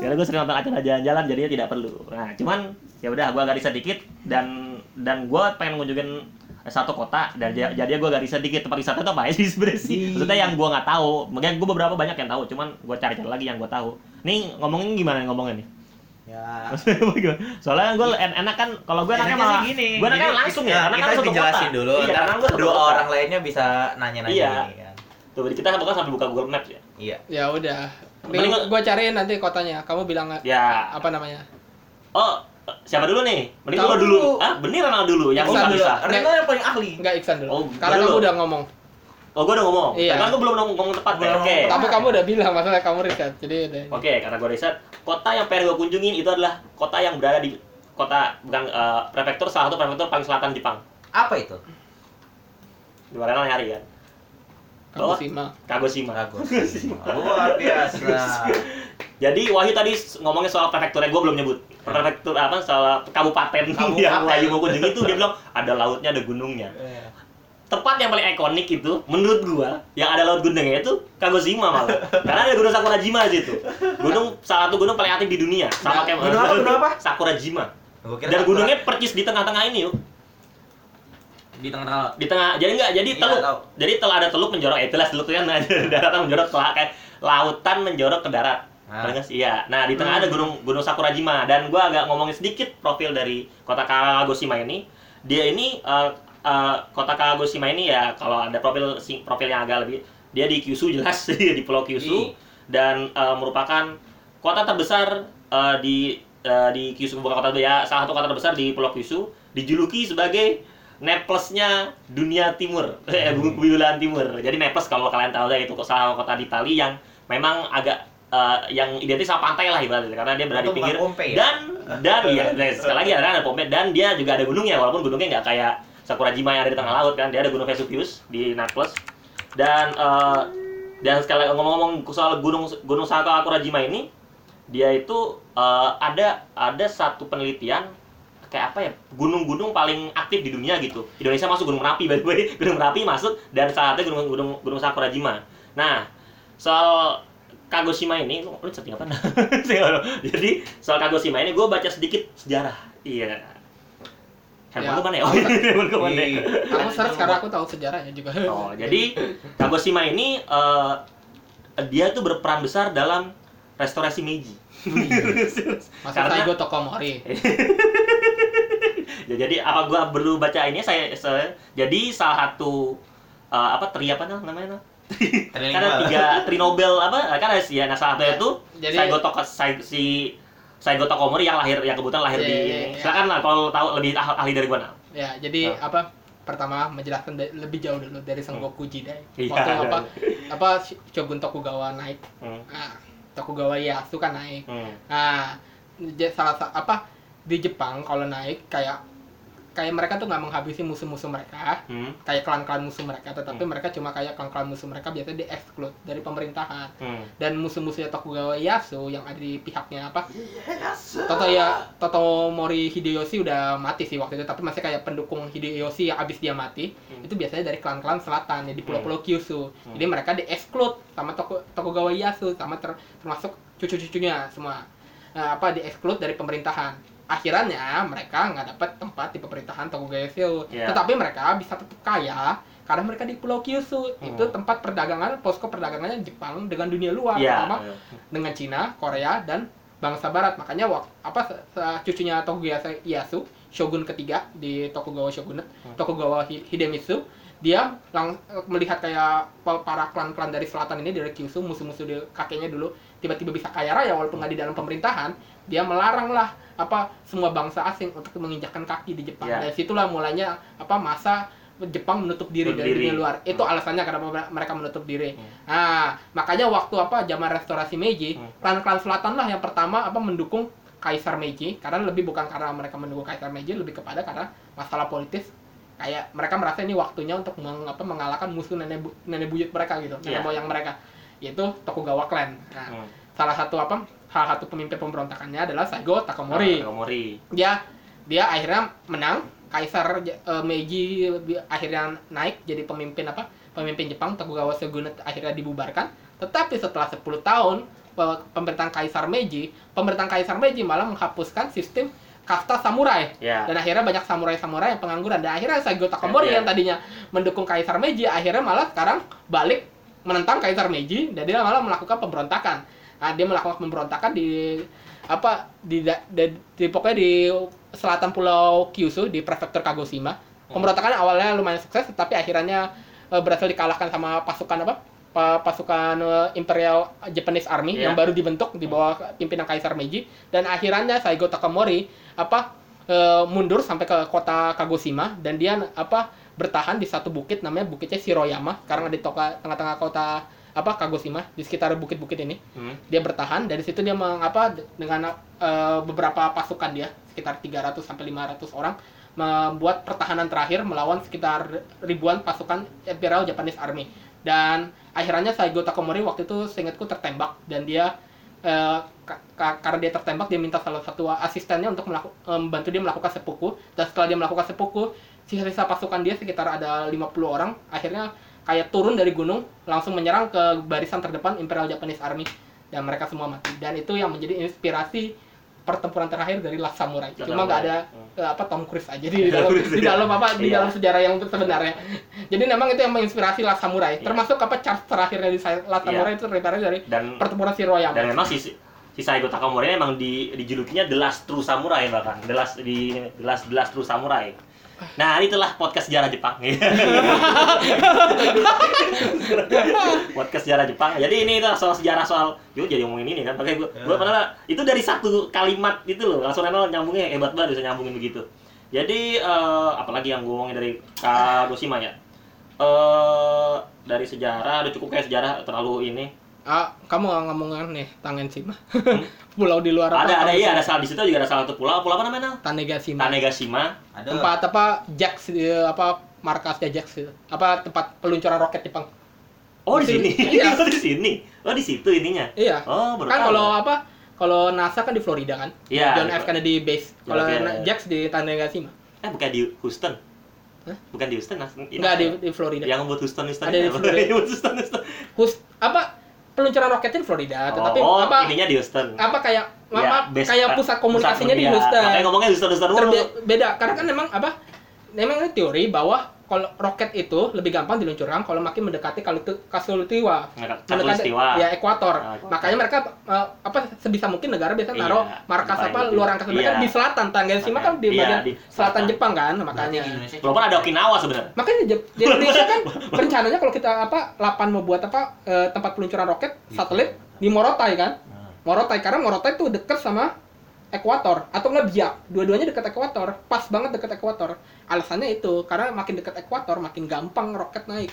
Karena gue sering nonton acara jalan-jalan jadinya tidak perlu. Nah, cuman ya udah gue agak riset dikit dan dan gue pengen ngunjungin satu kota dan ja- jadi gue agak riset dikit tempat wisata itu apa aja sih sebenarnya sih. Ih. Maksudnya yang gue nggak tahu. Makanya gue beberapa banyak yang tahu, cuman gue cari-cari lagi yang gue tahu. Nih ngomongin gimana ngomongnya nih? Ya. Soalnya gue en enak kan kalau gue enaknya malah gini. gue enaknya Jadi, langsung ya, karena kita kan satu dijelasin kota. dulu. Iya, karena gue satu dua orang lainnya bisa nanya-nanya Iya. kan. Tuh, kita bahkan sampai buka Google Maps ya. Iya. Ya udah. Mending- gua cariin nanti kotanya. Kamu bilang nggak Ya. apa namanya? Oh, siapa dulu nih? Mending gua dulu. dulu. Ah, bener Renal dulu. Yang Iksan bisa dulu. bisa. Yang paling ahli. Enggak Iksan dulu. Oh, Karena dulu. kamu udah ngomong. Oh, gua udah ngomong. Iya. Kan gua belum ngomong, ngomong tepat ya. Oke. ngomong Tapi kamu udah bilang masalah kamu riset. Jadi udah. Oke, karena gua riset, kota yang pengen gua kunjungin itu adalah kota yang berada di kota bukan eh, prefektur salah satu prefektur paling selatan Jepang. Apa itu? Di Renal nyari kan. Kagoshima. Kagoshima. Kagoshima. Luar biasa. Jadi Wahyu tadi ngomongin soal prefekturnya, gue belum nyebut. Prefektur apa soal kabupaten, Kabupaten. yang Wahyu mau kunjungi itu dia bilang ada lautnya, ada gunungnya. Tempat yang paling ikonik itu menurut gua yang ada laut gunungnya itu Kagoshima malah. Karena ada Gunung Sakurajima di situ. Gunung salah satu gunung paling aktif di dunia. Sama Nah, kayak gunung apa, gunung apa? Sakurajima. Dan gunungnya percis di tengah-tengah ini yuk. Di tengah Di tengah jadi enggak jadi Iya, teluk. tahu. Jadi teluk ada teluk menjorok, ya itulah teluk kan daratan menjorok ke kayak lautan menjorok ke darat. Ah. Sih? Iya. Nah, di tengah Hmm. ada gunung Gunung Sakurajima dan gua agak ngomongin sedikit profil dari kota Kagoshima ini. Dia ini eh, eh, kota Kagoshima ini ya kalau ada profil profil yang agak lebih dia di Kyushu jelas di Pulau Kyushu Ih. dan eh, merupakan kota terbesar eh, di eh, di Kyushu bukan kota ya salah satu kota terbesar di Pulau Kyushu dijuluki sebagai Naplesnya dunia timur, eh bumi belahan timur. Jadi Naples kalau kalian tahu ya itu salah kota di Itali yang memang agak eh, yang identik sama pantai lah ibaratnya. Karena dia berada di pinggir Pompei ya? dan dan nah, sekali lagi ada ada Pompei dan dia juga ada gunungnya walaupun gunungnya nggak kayak Sakurajima yang ada di tengah laut kan. Dia ada gunung Vesuvius di Naples. Dan eh, dan sekali lagi ngomong-ngomong soal gunung gunung Sakurajima ini dia itu eh, ada ada satu penelitian kayak apa ya gunung-gunung paling aktif di dunia gitu Indonesia masuk gunung merapi by the way gunung merapi masuk dan salah satunya gunung gunung gunung Sakurajima nah soal Kagoshima ini lu lu setting apa jadi soal Kagoshima ini gue baca sedikit sejarah iya handphone Ya, mana ya? aku- handphone lu mana ya? Ih. Kamu search karena aku tahu sejarahnya juga. Oh, jadi Kagoshima ini eh, dia tuh berperan besar dalam restorasi Meiji. Masuk Karena- Saigo Tokomori. Ya, jadi apa gua perlu baca ini saya, saya jadi salah satu eh, apa tri apa nah, namanya nah? Kan ada tiga Trinobel apa kan ya nah salah satunya itu Jadi- Saigo Toka Sai- si Saigo Tokomori yang lahir yang kebetulan lahir Iya, di iya, ini. iya. silakan lah kalau tahu lebih ah- ahli dari gua nah Ya, jadi Ah. apa? Pertama menjelaskan lebih jauh dulu dari Sengoku Jidai. Iya, Waktu iya. apa? Apa Shogun Tokugawa naik. hmm. Nah, Tokugawa Ieyasu kan naik. Hmm. Nah, salah sa- apa di Jepang kalau naik kayak kayak mereka tuh nggak menghabisi musuh-musuh mereka, Hmm. kayak klan-klan musuh mereka, tetapi Hmm. mereka cuma kayak klan-klan musuh mereka biasanya di exclude dari pemerintahan. Hmm. Dan musuh-musuhnya Tokugawa Ieyasu yang ada di pihaknya apa? Toto ya Totomori Hideyoshi udah mati sih waktu itu, tapi masih kayak pendukung Hideyoshi yang abis dia mati. Hmm. Itu biasanya dari klan-klan selatan ya di pulau-pulau Kyushu. Hmm. Jadi mereka di exclude sama Toku, Tokugawa Ieyasu sama ter- termasuk cucu-cucunya semua. Nah, apa di exclude dari pemerintahan. Akhirnya mereka nggak dapat tempat di pemerintahan Tokugawa. Iya. Tetapi mereka bisa tetap kaya karena mereka di Pulau Kyushu. Hmm. Itu tempat perdagangan, posko perdagangannya Jepang dengan dunia luar, Iya. terutama dengan Cina, Korea, dan bangsa Barat. Makanya wak, apa cucunya Tokugawa Ieyasu, Shogun ketiga di Tokugawa Shogunate, Hmm. Tokugawa Hi- Hidemitsu, dia lang melihat kayak pa- para klan-klan dari selatan ini dari Kyushu, musuh-musuh di kakeknya dulu tiba-tiba bisa kaya raya walaupun nggak di dalam pemerintahan, dia melarang lah apa semua bangsa asing untuk menginjakkan kaki di Jepang. Iya. Dari situlah mulanya apa masa Jepang menutup diri Menutup dari dunia luar. Itu Hmm. alasannya kenapa mereka menutup diri. Hmm. Nah, makanya waktu apa zaman restorasi Meiji, Hmm. klan-klan selatan lah yang pertama apa mendukung Kaisar Meiji karena lebih bukan karena mereka mendukung Kaisar Meiji lebih kepada karena masalah politis kayak mereka merasa ini waktunya untuk meng, apa, mengalahkan musuh nenek bu- nenek buyut mereka gitu, nenek Iya. moyang mereka yaitu Tokugawa clan. Nah, Hmm. salah satu apa salah satu pemimpin pemberontakannya adalah Saigo Takamori. Takamori. Dia dia akhirnya menang, Kaisar eh, Meiji akhirnya naik jadi pemimpin apa? Pemimpin Jepang Tokugawa Shogunate akhirnya dibubarkan. Tetapi setelah 10 tahun pe- pemerintahan Kaisar Meiji, pemerintahan Kaisar Meiji malah menghapuskan sistem kasta samurai. Ya. Dan akhirnya banyak samurai-samurai yang pengangguran. Dan akhirnya Saigo Takamori Ya, ya. yang tadinya mendukung Kaisar Meiji, akhirnya malah sekarang balik menentang Kaisar Meiji dan dia malah melakukan pemberontakan. Nah, dia melakukan pemberontakan di apa di, di, di- pokoknya di selatan Pulau Kyushu di prefektur Kagoshima. Pemberontakan awalnya lumayan sukses, tapi akhirnya eh, berhasil dikalahkan sama pasukan apa? Pa- pasukan eh, Imperial Japanese Army Iya. yang baru dibentuk di bawah pimpinan Kaisar Meiji dan akhirnya Saigo Takamori apa eh, mundur sampai ke kota Kagoshima dan dia apa bertahan di satu bukit namanya bukitnya Shiroyama sekarang ada di toka- tengah-tengah kota apa Kagoshima di sekitar bukit-bukit ini. Hmm. dia bertahan dari situ dia mengapa dengan eh, beberapa pasukan dia sekitar 300 sampai 500 orang membuat pertahanan terakhir melawan sekitar ribuan pasukan Imperial Japanese Army. Dan akhirnya Saigo Takamori waktu itu seingatku tertembak dan dia ka- karena dia tertembak dia minta salah satu asistennya untuk melaku- membantu dia melakukan seppuku dan setelah dia melakukan seppuku sisa-sisa pasukan dia sekitar ada 50 orang. Akhirnya kayak turun dari gunung langsung menyerang ke barisan terdepan Imperial Japanese Army dan mereka semua mati dan itu yang menjadi inspirasi pertempuran terakhir dari Last Samurai Last cuma nggak ada eh, apa Tom Cruise aja di dalam di iya. dalam apa di Iya. dalam sejarah yang sebenarnya jadi memang itu yang menginspirasi Last Samurai Iya. termasuk apa charge terakhir dari Sa- Last Iya. Samurai itu terinspirasi dari Dan pertempuran Shiroyama dan memang si si Saigo Takamori emang di dijulukinya The Last True Samurai bahkan The Last di The Last The Last True Samurai. Nah, itulah podcast sejarah Jepang. podcast sejarah Jepang. Jadi ini itu soal sejarah soal yuk jadi ngomongin ini kan. Pakai gua, gua Ya. padahal itu dari satu kalimat itu loh. Langsung Renal nyambungnya hebat banget bisa nyambungin begitu. Jadi eh, apalagi yang gua ngomongin dari Kagoshima ya. Eh dari sejarah udah cukup kayak sejarah terlalu ini. Ah kamu nggak ngomongin nih Tangensima pulau di luar apa ada ada kamu iya ada salah di situ juga ada salah satu pulau. Pulau apa namanya? Tanegashima Tanegashima. Ada. tempat apa Jax eh, apa markasnya Jax eh, apa tempat peluncuran roket Jepang Oh di Di sini. Iya. Oh di sini. Oh di situ ininya. iya Oh baru kan kalau apa kalau NASA kan di Florida kan Iya. John F Kennedy base kalau. Kennedy. Jax di Tanegashima Eh bukan di Houston. Hah? Bukan di Houston. Enggak di, apa? di Florida Yang buat Houston Houston. Ada di apa? Florida. Houston Houston. Hus apa peluncuran roketnya di Florida tetapi oh, apa ininya di Houston. apa kayak Ya, apa base- kayak pusat komunikasinya di iya. Houston Makanya ngomongnya Houston Houston dulu. Terbe- beda karena kan memang apa memang ini teori bahwa kalau roket itu lebih gampang diluncurkan kalau makin mendekati kalut- kasulistiwa mendekati ya ekuator. Ekuator. Makanya mereka eh, apa sebisa mungkin negara biasa Iya, naruh markas apa gitu. luar angkasa mereka Iya. di selatan. Tanegashima kan di Iya, bagian di selatan. Jepang kan, makanya. Walaupun ada Okinawa sebenarnya. Makanya di, Jep- di Indonesia kan rencananya kalau kita apa Lapan mau buat apa eh, tempat peluncuran roket satelit di Morotai kan. Nah, Morotai karena Morotai itu dekat sama ekuator atau nggak biak dua-duanya dekat ekuator pas banget dekat ekuator alasannya itu karena makin dekat ekuator makin gampang roket naik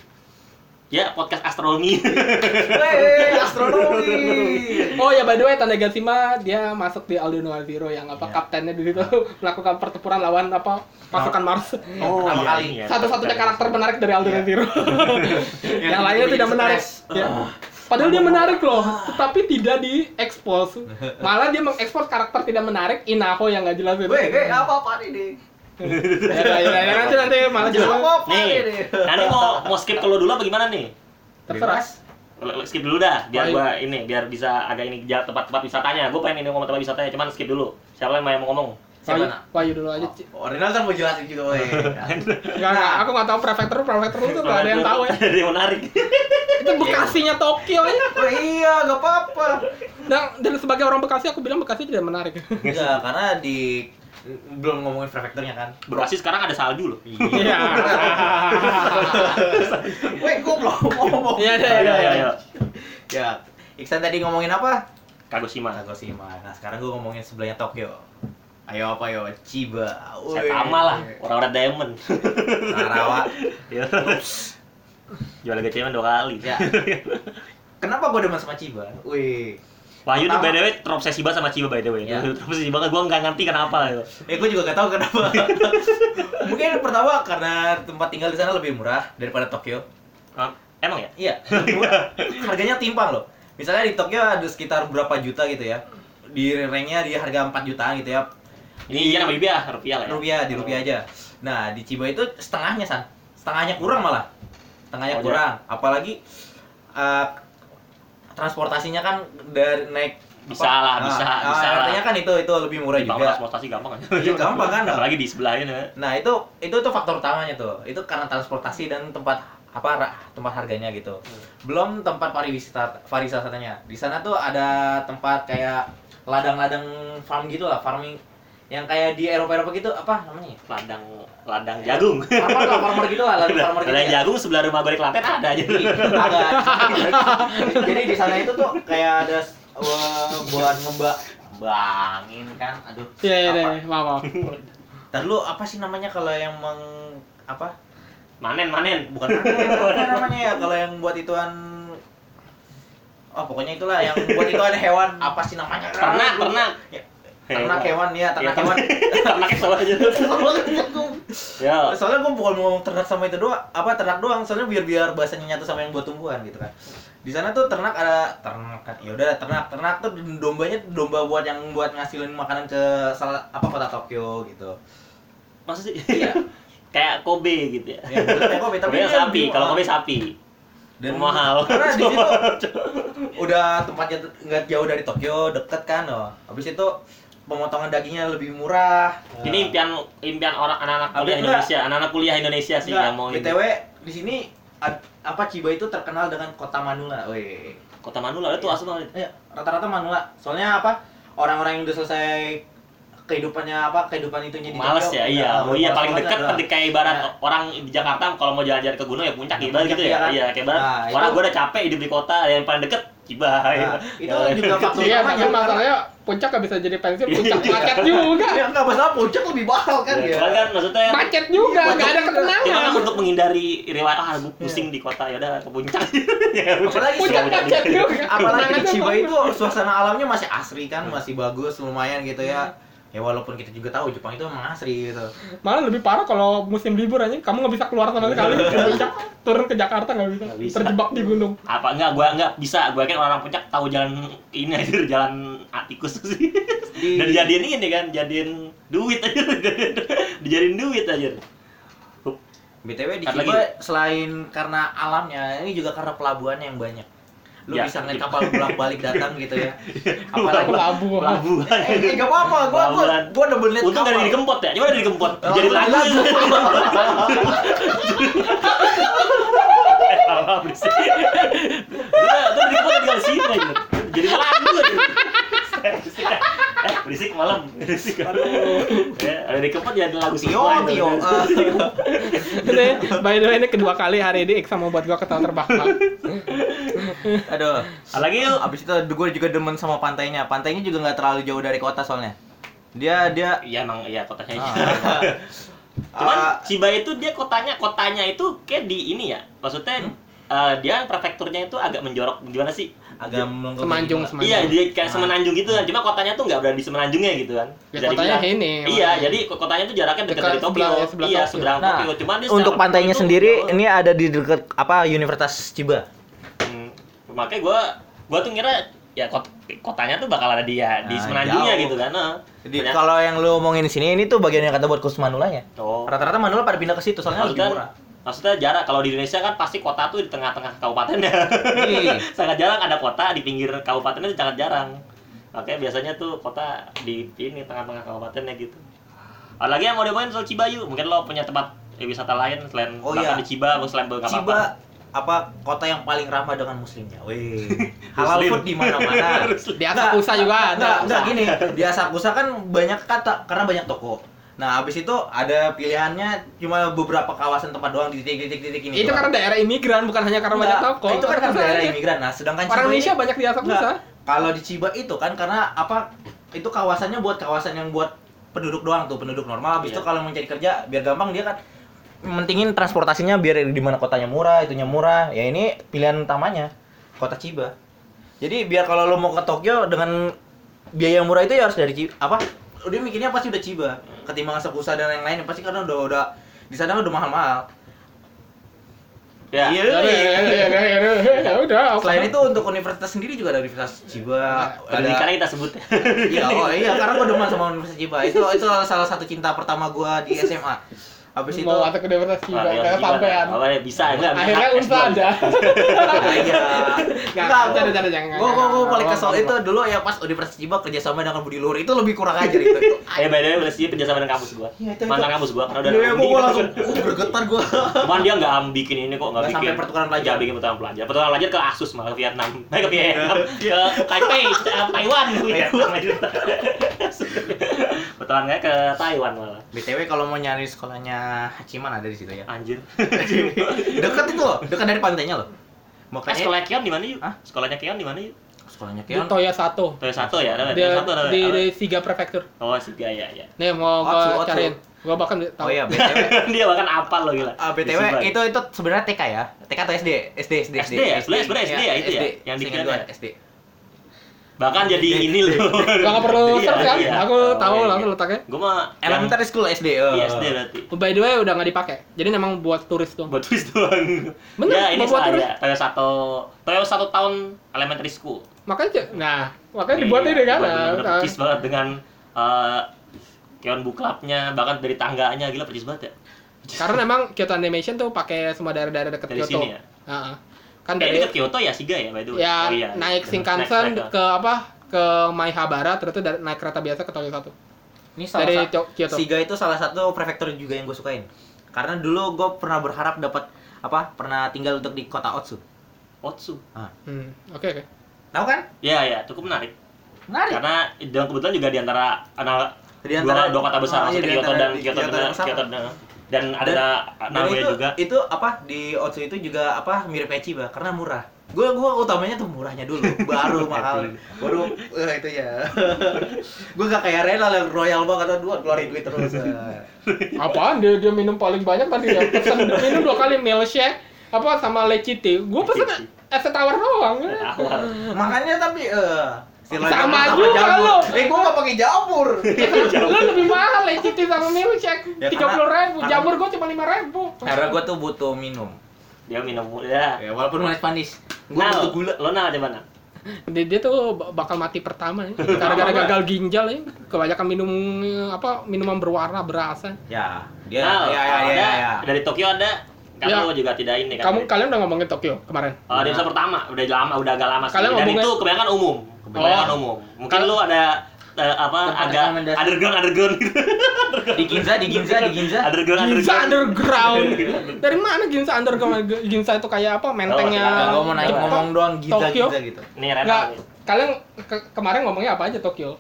Ya, podcast astronomi. Wey, astronomi. oh ya by the way Tanegashima dia masuk di Aldo Zero yang apa Iya. kaptennya di situ melakukan pertempuran lawan apa pasukan Mars Oh, pertama kali. iya. satu-satunya karakter menarik dari Aldo Iya. Zero yang lainnya bikin tidak menarik stres. Ya. Ah. Padahal dia menarik loh, tetapi tidak diekspos. Malah dia mengekspos karakter tidak menarik Inaho yang nggak jelas itu. Weh, weh, apa apa ini? ya, ya, ya, nanti nanti malah Apa jelas. apa Nih, ini? nanti mau mau skip ke lu dulu apa gimana nih? Terserah. Skip dulu dah, biar gua ini, biar bisa agak ini tempat-tempat wisatanya. Gua pengen ini ngomong tempat wisatanya, cuman skip dulu. Siapa yang mau ngomong? Siapa, Wahyu? Wahyu dulu aja. Oh, Rinal kan mau jelasin juga, weh. Enggak, enggak, aku nggak tahu prefektur, prefektur itu nggak ada yang tahu ya. Ada yang menarik. Itu Bekasinya Tokyo ya. Oh iya, gak apa-apa. Dan, dan sebagai orang Bekasi aku bilang Bekasi tidak menarik. Enggak, karena di belum ngomongin prefekturnya kan. Bekasi sekarang ada salju loh. Iya. Weh, gua belum ngomong. Iya, iya, iya. ayo, ayo. Ya, Iksan tadi ngomongin apa? Kagoshima. Kagoshima. Nah, sekarang gua ngomongin sebelahnya Tokyo. Ayo apa yo? Chiba. Saya sama lah, orang-orang diamond. Sarawak. Ya. Jual harga cemen dua kali. Ya. Kenapa gua demen sama Chiba? Wih. Wahyu nih Pertama- by the way terobsesi banget sama Chiba by the way. Ya. Terobsesi banget, gua nggak ngerti kenapa gitu. Eh, gue juga gak tahu kenapa. Mungkin pertama karena tempat tinggal di sana lebih murah daripada Tokyo. Ah, Emang ya? Iya. Harganya timpang loh. Misalnya di Tokyo ada sekitar berapa juta gitu ya. Di ranknya dia harga 4 jutaan gitu ya. Ini iya nama rupiah, rupiah lah ya. Rupiah, di rupiah aja. Nah, di Chiba itu setengahnya, San. Setengahnya kurang malah. Setengahnya Oh, kurang. Apalagi eh, transportasinya kan dari naik Bisa lah, bisa, ah, bisa lah. Artinya kan itu itu lebih murah Di bawah juga. transportasi gampang kan? Iya, gampang kan? Apalagi di sebelahnya. ya. Nah itu itu tuh faktor utamanya tuh. Itu karena transportasi dan tempat apa tempat harganya gitu. Belum tempat pariwisata pariwisatanya. Di sana tuh ada tempat kayak ladang-ladang farm gitu lah, farming yang kayak di Eropa-Eropa gitu apa namanya? ya? Ladang ladang jagung. Farmer lah, farmer gitu lah, ladang farmer gitu. Ladang ya. jagung sebelah rumah gue di Klaten ada aja. Jadi. Jadi di sana itu tuh kayak ada uh, buat ngembak bangin kan. Aduh. Iya, iya, apa? iya, maaf. Ntar dulu apa sih namanya kalau yang meng apa Manen, manen. bukan apa namanya ya kalau yang buat ituan oh pokoknya itulah yang buat ituan hewan apa sih namanya Ternak, ternak. Ya, ternak hewan ya ternak hewan ternak sama aja. Ya. soalnya gue bukan ngomong ternak sama itu doang apa ternak doang soalnya biar biar bahasanya nyatu sama yang buat tumbuhan gitu kan di sana tuh ternak ada ternak kan ya udah ternak ternak tuh dombanya domba buat yang buat ngasilin makanan ke salah apa kota Tokyo gitu Masa sih? iya Kayak Kobe gitu ya. ya betul Kobe tapi Kobe sapi, kalau mahal. Kobe sapi. dan mahal. karena di situ udah tempatnya nggak jauh dari Tokyo deket kan oh habis itu pemotongan dagingnya lebih murah. Ini impian impian orang anak-anak kuliah Enggak. Indonesia, anak-anak kuliah Indonesia sih Enggak, yang mau ini. btw di sini ad- apa Chiba itu terkenal dengan kota Manula weh. Kota Manula itu asal Iya, rata-rata Manula. Soalnya apa orang-orang yang udah selesai kehidupannya apa kehidupan itunya di Males Tokyo, ya, iya. udah- Oh iya paling dekat nanti kayak ibarat Nah. orang di Jakarta kalau mau jalan-jalan ke gunung ya puncak ibarat gitu ya. iya kan? Iya, kayak ibarat Nah, orang gua udah capek hidup di kota yang paling deket Ciba. Nah, itu juga faktor Iya, tapi masalahnya puncak gak bisa jadi pensiun, puncak macet juga. ya nggak masalah puncak lebih mahal kan Ya, ya cuman kan maksudnya Macet juga, Untuk- gak ada Cuma kan ketenangan. untuk menghindari riwayat ah gue pusing di kota ya udah ke puncak. ya, Apalagi Puncak macet juga. apalagi di bagus. itu suasana alamnya masih asri kan masih bagus lumayan gitu ya ya walaupun kita juga tahu Jepang itu emang asri gitu. Malah lebih parah kalau musim libur aja, kamu nggak bisa keluar sama sekali. Ke puncak, turun ke Jakarta nggak bisa. Nggak bisa. terjebak di gunung. apa enggak gua enggak bisa. Gua kan orang puncak tahu jalan ini aja jalan atikus sih. Di- dan jadiin ini kan jadiin duit aja. Dijadiin duit aja. Btw di lagi- selain karena alamnya ini juga karena pelabuhannya yang banyak lu Ya. bisa ngeliat kapal bolak-balik datang gitu ya. Apalagi Pelabuhan. Pelabuhan. Eh, nggak apa-apa, gua gua gua double liat Untung dari dikempot ya. Coba dari dikempot. Oh, Jadi lagu. Eh, apa udah dikempot tinggal sini. Jadi lagu. Berisik. Berisik malam. Berisik. Ya, ada dikempot jadi lagu Tio, semua itu. Tio. eh. Ini, by the way ini kedua kali hari ini Iksan mau buat gua ketawa terbahak. Aduh. Lagi yuk. Abis itu gue juga demen sama pantainya. Pantainya juga nggak terlalu jauh dari kota soalnya. Dia dia Iya emang iya kotanya. Ah. Cuman Ah, Chiba itu dia kotanya kotanya itu kayak di ini ya. Maksudnya Hmm? eh, dia prefekturnya itu agak menjorok gimana sih? Agak melengkung Semanjung, juga. semanjung. Iya, dia kayak Ah. semenanjung gitu kan. Cuma kotanya tuh nggak berada di semenanjungnya gitu kan. Ya, Bisa kotanya dibilang. ini, Iya, makanya. jadi ko- kotanya tuh jaraknya dekat Dekat dari Tokyo. sebelah- ya, sebelah iya, Tokyo. seberang Nah, Tokyo. Cuman dia Untuk pantainya itu sendiri jauh. ini ada di dekat apa Universitas Chiba. Hmm, makanya gua gua tuh ngira ya kot- kotanya tuh bakal ada di ya, di Nah, semenanjungnya jauh. gitu kan. Nah, Jadi kalau yang lu omongin di sini ini tuh bagian yang kata buat khusus Manulanya. oh, Rata-rata Manula pada pindah ke situ soalnya lebih maksudnya, murah. Maksudnya jarak kalau di Indonesia kan pasti kota tuh di tengah-tengah kabupatennya. Iya. sangat jarang ada kota di pinggir kabupatennya itu sangat jarang. Makanya biasanya tuh kota di ini tengah-tengah kabupatennya gitu. Ada lagi yang mau diomongin soal Cibayu? Mungkin lo punya tempat eh, wisata lain selain Oh, iya. di Ciba atau selain apa-apa. Ciba apa kota yang paling ramah dengan muslimnya. Wih. Halal Muslim. food di mana-mana. Di Asakusa juga ada. Enggak, enggak gini. Di Asakusa kan banyak kata karena banyak toko. Nah, habis itu ada pilihannya cuma beberapa kawasan tempat doang di titik-titik ini. Itu doang. karena daerah imigran bukan hanya karena banyak toko. Itu kan karena daerah aja. imigran. Nah, sedangkan Orang Ciba Indonesia ini- banyak di. Enggak. Kalau di Ciba itu kan karena apa? Itu kawasannya buat kawasan yang buat penduduk doang tuh, penduduk normal. Habis Iya. itu kalau mau cari kerja biar gampang dia kan mentingin transportasinya biar di mana kotanya murah, itunya murah. Ya ini pilihan utamanya kota Ciba. Jadi biar kalau lo mau ke Tokyo dengan biaya yang murah itu ya harus dari apa? Dia mikirnya pasti udah Ciba ketimbang Asakusa dan yang lain pasti karena udah udah di sana udah mahal-mahal. Ya. Iya. Ya udah, ya udah, ya ya ya? Selain itu untuk universitas sendiri juga ada Universitas Ciba, Pada nikahnya kita sebut. Iya, oh iya, karena gua demen sama Universitas Ciba. Itu itu salah satu cinta pertama gua di SMA. Habis itu mau atau ke Universitas Ciba Wah, ya, kayak Ciba. sampean. Apa ya, bisa enggak? Akhirnya S2. unsa ada. Nah, iya. Nggak, Enggak, jangan, jangan, jangan. Gua gua gua paling kesel itu dulu ya pas Universitas Ciba kerjasama dengan Budi Luhur itu lebih kurang ajar itu. Eh, by the way, Bersih kerja sama dengan kampus gua. Iya, itu- Mantan kampus gua, karena udah Iya, gua gitu langsung uh, bergetar gua. Cuman dia nggak bikin ini kok, nggak bikin. sampai pertukaran pelajar. Bikin pertukaran pelajar. Pertukaran pelajar ke Asus malah ke Vietnam. Ke Vietnam, ke Taipei, Taiwan. Vietnam aja. Pertukarannya ke Taiwan malah. BTW kalau mau nyari sekolahnya Hachiman ada di situ ya. Anjir. Dekat itu loh, dekat dari pantainya loh. Eh, Makanya sekolah Kion di mana yuk? Hah? Sekolahnya Kion di mana yuk? sekolahnya Di Keon. Toya satu. Toyo satu ya, ada Di, Toyo satu ada. di, di Siga Prefektur. Oh, sih ya ya. Nih mau Otsu, gua Otsu. cariin. Gua bahkan tahu. Oh iya, BTW. Dia bahkan apal loh gila. Ah, Di BTW itu itu sebenarnya TK ya. TK atau SD? SD, SD, SD ya? Sebenarnya- sebenarnya SD ya itu ya? Yang dua ya? SD. Bahkan jadi ini loh. Gak nggak perlu Iya, search kan? iya. Aku Oh, tahu iya, langsung iya. letaknya. Gua mah Elementary school SD. Oh. Iya, SD berarti. By the way udah nggak dipakai. Jadi memang buat turis doang. Buat twist doang. Bener, ya, ini buat saya. Toyo satu Toyo satu tahun elementary school. Makanya nah, makanya dibuat Iya, ini kan. Nah, percis banget dengan eh Keon Book Club-nya, bahkan dari tangganya gila percis banget ya. Karena memang Kyoto Animation tuh pakai semua daerah-daerah dekat Dari Kyoto. sini ya? Heeh. Kan Eh, dari ke Kyoto ya Shiga ya by the way. ya Oh, iya. naik Naik Shinkansen kereta. ke apa? Ke Maihabara terus itu dari- naik kereta biasa ke Tokyo satu. Ini salah Dari Kyoto. Siga itu salah satu prefektur juga yang gue sukain. Karena dulu gue pernah berharap dapat apa? Pernah tinggal untuk di kota Otsu. Otsu. Hmm, oke oke. Tahu kan? Ya ya, cukup menarik. Menarik. Karena dan kebetulan juga di antara ana- Di antara- dua, dua kota besar oh, iya, maksudnya Kyoto dan di Kyoto Kyoto dan dan Osaka. Kyoto dan, dan ada Dan Nagoya itu, juga. itu apa di Otsu itu juga apa mirip Echiba karena murah. Gue gua utamanya tuh murahnya dulu, baru mahal. Baru eh, itu ya. gue gak kayak Renal yang royal banget dua keluarin duit terus. eh. Apaan dia dia minum paling banyak tadi ya? Pesan minum dua kali milkshake apa sama leciti. Gue pesen es tawar doang. Tawar. Makanya tapi eh Sama juga lu. Eh gue gak pakai jamur. Lu lebih mahal leciti sama milkshake. Ya, Tiga puluh ribu. Jamur gue cuma lima ribu. Karena gue tuh butuh minum. Dia minum ya. Ya walaupun manis manis. Gue Nah, butuh gula. Lo nah coba nah. Dia, dia tuh bakal mati pertama ya. Gara-gara gagal ginjal ya. Kebanyakan minum apa minuman berwarna berasa. Ya, dia Nah, ya ya ya ada- ya. ya. Dari Tokyo ada Kan Ya. juga tidak ini kan. Kamu kalian udah ngomongin Tokyo kemarin. Oh, di episode pertama udah lama, udah agak lama sih. Kalian Dan ngomongnya- itu kebanyakan umum. Kebanyakan Oh. umum. Mungkin Kal- lu ada eh, apa agak underground underground gitu. Di Ginza, di Ginza, di Ginza. underground Ginza underground. underground. Dari mana Ginza underground? Ginza itu kayak apa? Mentengnya. Oh, Enggak, gua mau naik Jepang. ngomong doang Ginza, Tokyo. Ginza gitu. Nih nih. Kalian ke- kemarin ngomongnya apa aja Tokyo?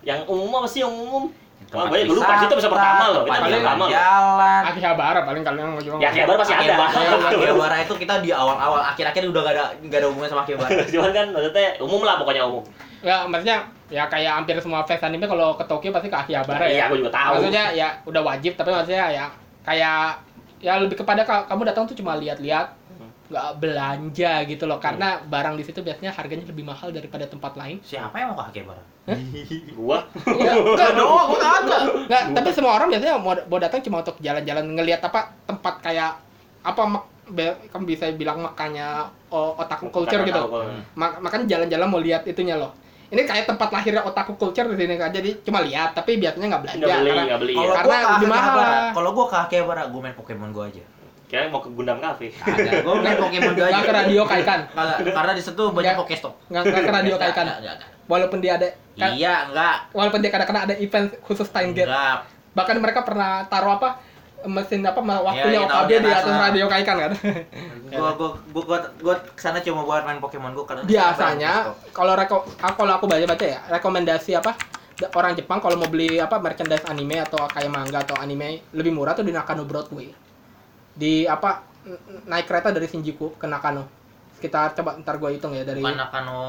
Yang umum apa sih yang umum? Oh, gue dulu pas itu bisa pertama loh. Tempat Paling pertama jalan. Akihabara paling kalian mau juga. Ya kabar pasti ada. Akihabara, Akihabara itu kita di awal-awal, akhir-akhir udah gak ada gak ada hubungan sama Akihabara. Cuman kan maksudnya umum lah pokoknya umum. Ya, maksudnya ya kayak hampir semua fans anime kalau ke Tokyo pasti ke Akihabara Iya, ya. aku juga tahu. Maksudnya ya udah wajib tapi maksudnya ya kayak ya lebih kepada ka- kamu datang tuh cuma lihat-lihat. Nggak belanja gitu loh karena barang di situ biasanya harganya lebih mahal daripada tempat lain. Siapa yang mau ke Akihabara? Gua Ya, enggak, Oh, gua kagak. Nggak, tapi semua orang biasanya mau, mau datang cuma untuk jalan-jalan ngelihat apa tempat kayak apa mak, be- kamu bisa bilang makanya oh, otaku culture gitu. Ma- makanya jalan-jalan mau lihat itunya loh. Ini kayak tempat lahirnya otaku culture di sini kan. Jadi cuma lihat tapi biasanya nggak belanja Enggak beli, karena enggak beli. Kalau ya. Karena lebih mahal. Kalau gua ke Akihabara, gua main Pokemon gua aja. Kira mau ke Gundam Cafe. Kagak, gua main Pokemon gua aja. nggak ke radio kaikan. Kagak, karena di situ banyak. Pokestop. Nggak nggak ke radio kaikan. Walaupun dia ada kan- Iya, enggak. walaupun dia kadang-kadang ada event khusus Steingate. Enggak. Bahkan mereka pernah taruh apa mesin apa waktunya iya, OKB tahu di atas radio kaikan kan. Gua gua gua gua, gua ke sana cuma buat main Pokemon gua karena biasanya kalau reko ah, kalau aku baca-baca ya rekomendasi apa orang Jepang kalau mau beli apa merchandise anime atau kayak manga atau anime lebih murah tuh di Nakano Broadway di apa naik kereta dari Shinjuku ke Nakano. Sekitar coba ntar gue hitung ya dari bukan Nakano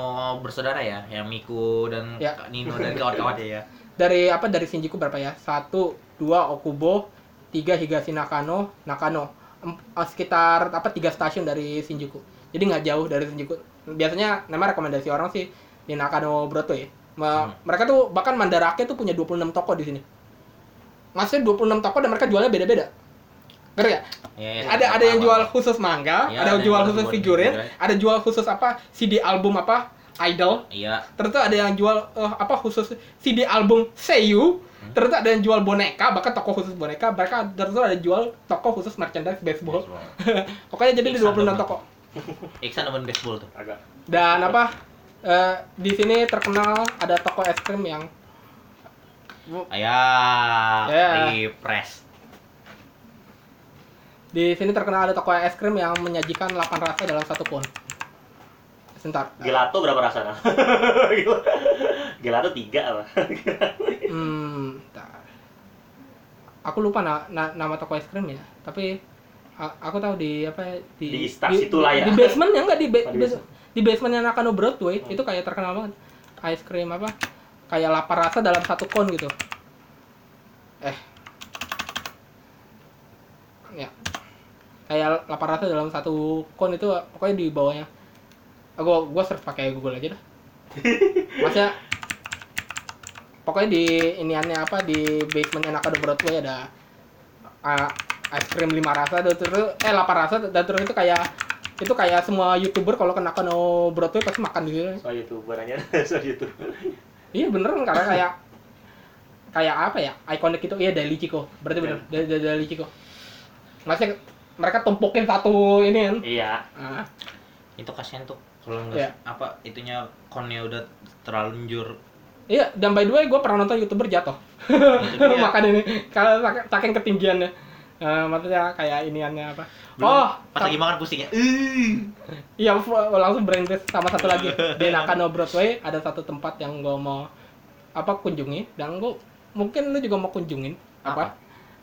bersaudara ya, yang Miku dan Ya. Nino dan kawan-kawannya ya. dari apa dari Shinjuku berapa ya? Satu dua Okubo tiga Higashi Nakano Nakano. Eh, sekitar apa tiga stasiun dari Shinjuku. Jadi nggak jauh dari Shinjuku. Biasanya nama rekomendasi orang sih di Nakano Broadway Ma- Hmm. mereka tuh bahkan Mandarake tuh punya 26 toko di sini. Maksudnya 26 toko dan mereka jualnya beda-beda ngerti ya? Ya, ya, ada ada yang jual khusus manga, Iya, ada ada yang jual khusus figurin, figurin. ada jual khusus apa CD album apa idol, Iya. ternyata ada yang jual eh, apa khusus CD album Seiyu Hmm. ternyata ada yang jual boneka bahkan toko khusus boneka mereka ternyata ada jual toko khusus merchandise baseball pokoknya jadi di Iksan 26 dong. toko Iksan demen baseball tuh. Agak. dan apa eh, di sini terkenal ada toko es krim yang Ayah, Ya. di press. Di sini terkenal ada toko es krim yang menyajikan 8 rasa dalam satu kon sebentar. Gelato berapa rasa nah? Gelato tiga apa? hmm aku lupa na- na- nama toko es krim ya. Tapi aku tahu di apa ya, di Di Star situlah ya. di basement ya enggak di ba- Oh, di bas- basement. di basementnya Nakano Broadway itu kayak terkenal banget. Es krim apa kayak lapar rasa dalam satu kon gitu. Eh. Ya kayak lapar rasa dalam satu kon itu pokoknya di bawahnya. Aku gua search pakai Google aja dah. Maksudnya pokoknya di iniannya apa di basementnya Nakano Broadway ada uh, es krim lima rasa dan terus eh 8 rasa dan terus itu kayak itu kayak semua youtuber kalau ke Nakano Broadway pasti makan di situ. Soal youtuber aja, soal youtuber. iya beneran karena kayak kayak apa ya ikonik itu iya Daily Chico berarti bener Iya. Daily, Daily Chico maksudnya mereka tumpukin satu ini kan Iya. Ah, Itu kasihan tuh kalau nggak Iya. apa itunya konnya udah terlanjur iya dan by the way gue pernah nonton youtuber jatuh dia. makan ini kalau saking- ketinggiannya Eh, maksudnya kayak iniannya apa Belum, oh pas lagi makan pusing ya. "Ih." Iya, langsung brainless sama satu lagi di Nakano Broadway ada satu tempat yang gue mau apa kunjungi dan gue mungkin lu juga mau kunjungin apa? Apa?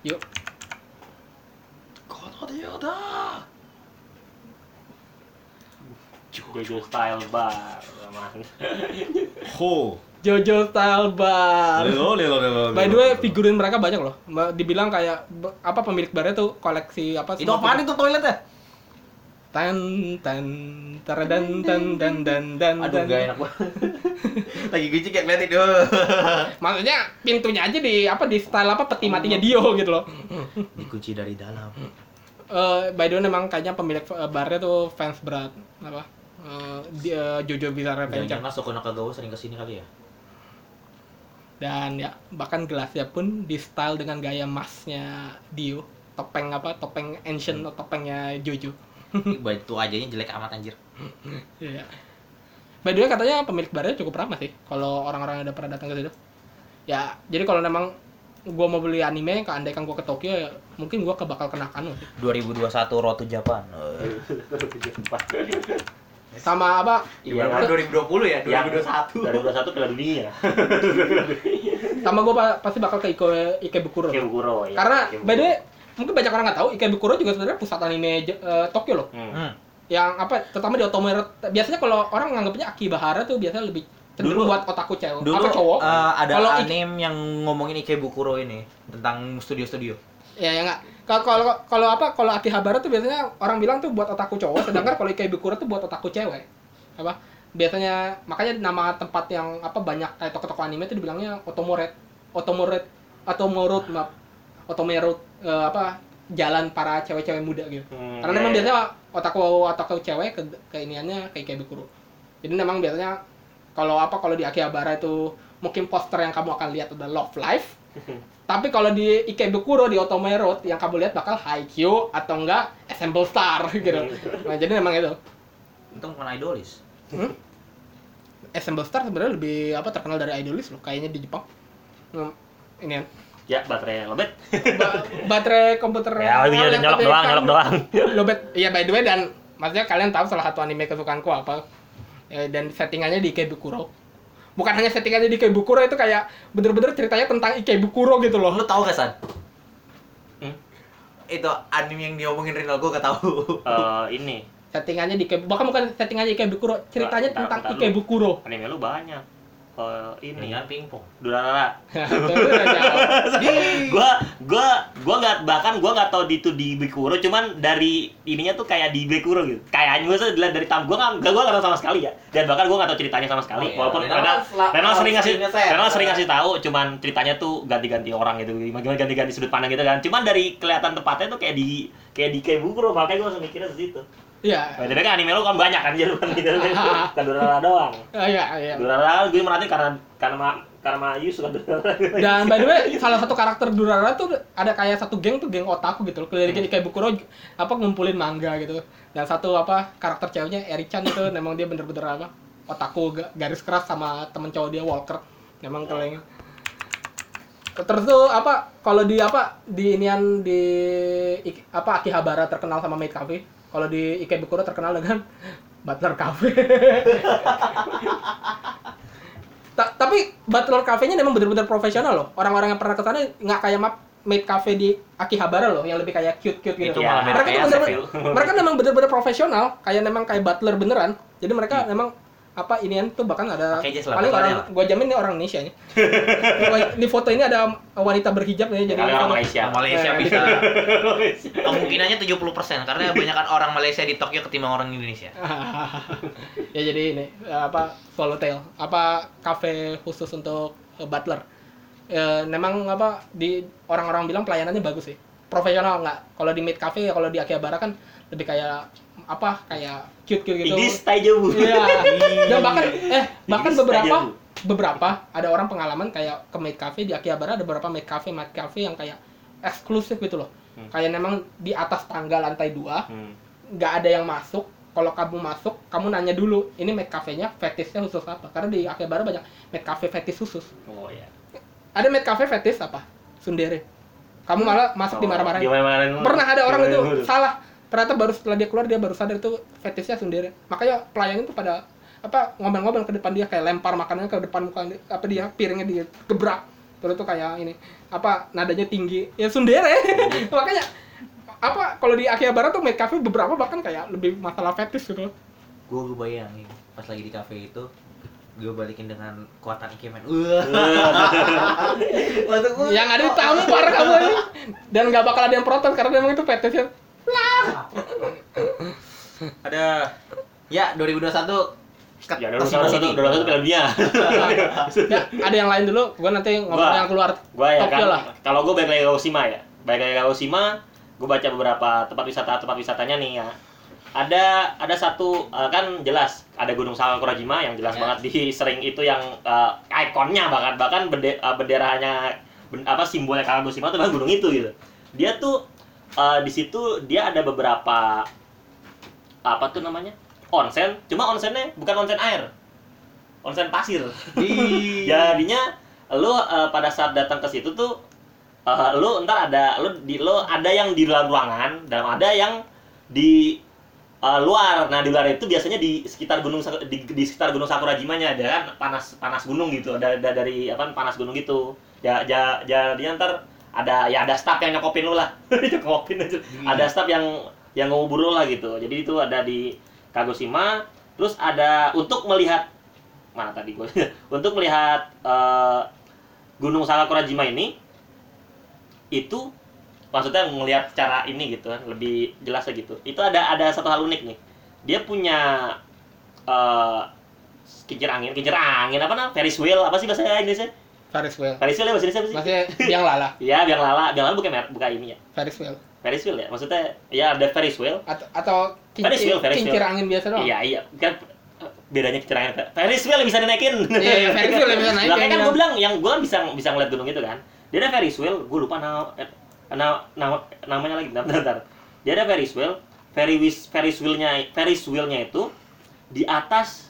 Yuk, Jojo style bar. Ho. Jojo Style Bar. Lelo, lelo, lelo, By the way, figurin mereka banyak loh. Dibilang kayak apa pemilik barnya tuh koleksi apa? Itu apaan itu toiletnya? Tan tan taradan dan dan dan dan. Aduh, gak enak banget. Lagi guci kayak ngeliatin tuh. Maksudnya pintunya aja di apa di style apa peti matinya Dio gitu loh. Dikunci dari dalam. Eh, by the way memang kayaknya pemilik eh, barnya tuh fans berat apa Eh, di, eh, Jojo Bizarre Adventure Jangan-jangan Soko Nakagawa sering ke sini kali ya? dan ya bahkan gelasnya pun di style dengan gaya masnya Dio topeng apa topeng ancient atau topengnya Jojo Batu ajanya jelek amat anjir. Iya. By the way katanya pemilik barnya cukup ramah sih kalau orang-orang yang udah pernah datang ke situ. Ya, jadi kalau memang gua mau beli anime, keandaikan gua ke Tokyo ya mungkin gua kebakal kena kanu sih. 2021 Road to Japan. Sama apa? Iya, kan? 2020 ya, Yang 2021. 2021 Piala Dunia. Sama gua pa- pasti bakal ke Ike Ikebukuro. Ikebukuro ya. Karena Ikebukuro. by the way mungkin banyak orang nggak tahu Ikebukuro juga sebenarnya pusat anime eh, Tokyo loh. Hmm. Hmm. Yang apa? Terutama di Otomero. Biasanya kalau orang nganggapnya Akibahara tuh biasanya lebih cenderung Dulu- buat otaku cewek. Dulu apa cowok? eh, ada Kalau Ik- anime yang ngomongin Ikebukuro ini tentang studio-studio. Ya ya nggak. Kalau kalau apa kalau Akihabara tuh biasanya orang bilang tuh buat otaku cowok, sedangkan kalau Ikebukuro tuh buat otaku cewek. Apa? Biasanya makanya nama tempat yang apa banyak kayak toko-toko anime tuh dibilangnya Otomoret, Otomoret, Otomorot, maaf. Otomerot eh, apa? Jalan para cewek-cewek muda gitu. Hmm, Karena iya, memang iya. biasanya otaku otaku cewek ke keiniannya kayak Ikebukuro. Jadi memang biasanya kalau apa kalau di Akihabara itu mungkin poster yang kamu akan lihat ada Love Life. Tapi kalau di Ikebukuro di Otome Road yang kamu lihat bakal Haikyuu atau enggak Assemble Star gitu. Nah, jadi memang itu. Untung bukan idolis. Hmm? Assemble Star sebenarnya lebih apa terkenal dari Idolis loh kayaknya di Jepang. Hmm, ini kan. Ya, baterai lobet. Ba- baterai komputer Ya, iya, laptop nyolok yang doang, kan nyolok doang. Lobet. Iya by the way dan maksudnya kalian tahu salah satu anime kesukaanku apa? Ya, dan settingannya di Ikebukuro. Bukan hanya settingannya di Ikebukuro itu kayak bener-bener ceritanya tentang Ikebukuro gitu loh. Lu tahu gak, San? Hmm? Itu anime yang diomongin Rinal gua gak tahu. Eh, ini Settingannya di Ikebukuro. Bahkan bukan settingannya Ikebukuro, ceritanya Bentar, tentang bentar. Ikebukuro. anime lu banyak. Eh, ini kan pingpong. Durarara. Gua gua gua nggak bahkan gua nggak tahu di itu di Bekuro cuman dari ininya tuh kayak di Bekuro gitu kayaknya gua dilihat dari tam gua nggak gua nggak tahu sama sekali ya dan bahkan gua nggak tahu ceritanya sama sekali Oh, iya. walaupun Renal Renal sel- Renal sering ngasih. Renal sering ngasih tahu cuman ceritanya tuh ganti-ganti orang gitu gimana ganti-ganti sudut pandang gitu kan cuman dari kelihatan tempatnya tuh kayak di kayak di kayak Bekuro makanya gua langsung mikirnya ke situ Iya. Padahal kan anime lu kan banyak kan jadi bukan gitu kan Durarara doang Ah, Iya, iya. Durarara gue merhatiin karena karena karena Mayu suka Durarara Dan by the way, salah satu karakter Durarara tuh ada kayak satu geng tuh geng otaku gitu loh. Keliling kayak Bukuro apa ngumpulin manga gitu. Dan satu apa karakter ceweknya Eri-chan itu memang dia bener-bener apa otaku ga- garis keras sama temen cowok dia Walker. Memang keliling. Terus tuh apa kalau di apa di inian di apa Akihabara terkenal sama Maid Cafe. Kalau di Ikebukuro terkenal dengan Butler Cafe. Ta- tapi Butler Cafe-nya memang benar-benar profesional loh. Orang-orang yang pernah ke sana nggak kayak map maid cafe di Akihabara loh, yang lebih kayak cute-cute gitu. Itu Ya, mereka tuh kayak bener-bener, Asep, mereka memang benar-benar profesional, kayak memang kayak butler beneran. Jadi mereka memang apa inian tuh bahkan ada paling orang gua jamin ini orang Indonesia nih. di foto ini ada wanita berhijab nih jadi orang Malaysia. Malaysia Eh. bisa. Kemungkinannya 70% karena kebanyakan orang Malaysia di Tokyo ketimbang orang Indonesia. ya jadi ini apa swallowtail apa kafe khusus untuk eh, butler. Eh, memang apa di orang-orang bilang pelayanannya bagus sih. Profesional nggak? Kalau di maid cafe ya kalau di Akihabara kan lebih kayak apa kayak cute cute gitu. Inggris tai jauh. Iya. Dan bahkan eh bahkan beberapa beberapa ada orang pengalaman kayak ke maid cafe di Akihabara ada beberapa maid cafe maid cafe yang kayak eksklusif gitu loh. Hmm. kayak memang di atas tangga lantai dua Hmm. nggak ada yang masuk. Kalau kamu masuk kamu nanya dulu ini maid cafe-nya fetishnya khusus apa? Karena di Akihabara banyak maid cafe fetish khusus. Oh ya ada maid cafe fetish apa? Sundere. Kamu malah masuk Oh, dimarahin Gimana pernah ada orang itu salah ternyata baru setelah dia keluar dia baru sadar itu fetishnya sundere makanya pelayan itu pada apa ngomel-ngomel ke depan dia kayak lempar makanannya ke depan muka apa dia piringnya digebrak terus itu kayak ini apa nadanya tinggi. Ya sundere makanya apa kalau di Akihabara tuh maid cafe beberapa bahkan kayak lebih masalah fetish gitu Gue gue bayangin pas lagi di cafe itu gue balikin dengan kuatan Ikemen. Wah. Waktu yang ada ditampar kamu ini. Dan nggak bakal ada yang protes karena memang itu fetishnya Ada ya 2021 ket- ya ke sini satu piala dunia. Ya ada yang lain dulu gua nanti ngomong Gua- yang keluar gua ya kan. lah. Kalau gue balik lagi ke Osima ya. Balik lagi ke Osima gue baca beberapa tempat wisata tempat wisatanya nih ya. Ada ada satu eh, kan jelas ada Gunung Sakurajima yang jelas Yes. banget di sering itu yang eh, ikonnya bahkan bahkan bende, eh, benderanya ben- apa simbolnya Kawagoshima itu memang gunung itu gitu. Dia tuh eh, di situ dia ada beberapa apa tuh namanya? Onsen. Cuma onsennya bukan onsen air. Onsen pasir. Di jadinya lu eh, pada saat datang ke situ tuh eh, lu ntar ada lu di lu ada yang di dalam ruangan dan ada yang di eh, luar. Nah di luar itu biasanya di sekitar gunung di, di sekitar gunung Sakurajimanya ada kan? Panas panas gunung gitu. Ada, ada dari apa panas gunung gitu. Ya ja, jadinya ntar ada ya ada staff yang nyokopin lu lah. Nyokopin aja. Hmm. ada staff yang yang ngubur lu lah gitu. Jadi itu ada di Kagoshima. Terus ada untuk melihat mana tadi gue untuk melihat eh, Gunung Sakakurajima ini itu maksudnya melihat cara ini gitu kan lebih jelas gitu. Itu ada ada satu hal unik nih. Dia punya eh kincir angin. Kincir angin apa namanya? Ferris wheel. Apa sih bahasa Indonesia Ferris wheel. Ferris wheel ya bahasa Indonesia apa sih Maksudnya biang lala, ya biang lala biang lala bukan bukan ini ya Ferris wheel. Ferris wheel ya maksudnya ya ada Ferris wheel Atau, atau Ferris kincir, wheel, Ferris kincir wheel. angin biasa doang. iya iya kan bedanya kincir angin Ferris wheel yang bisa dinaikin Iya, iya, Ferris wheel yang bisa naikin, Lah, kan iya. gue bilang yang gue bisa bisa ngeliat gunung itu kan dia ada Ferris wheel gue lupa nama eh, nama, nama namanya lagi bentar, bentar, bentar. dia ada Ferris wheel Ferris Ferris wheelnya Ferris wheelnya itu di atas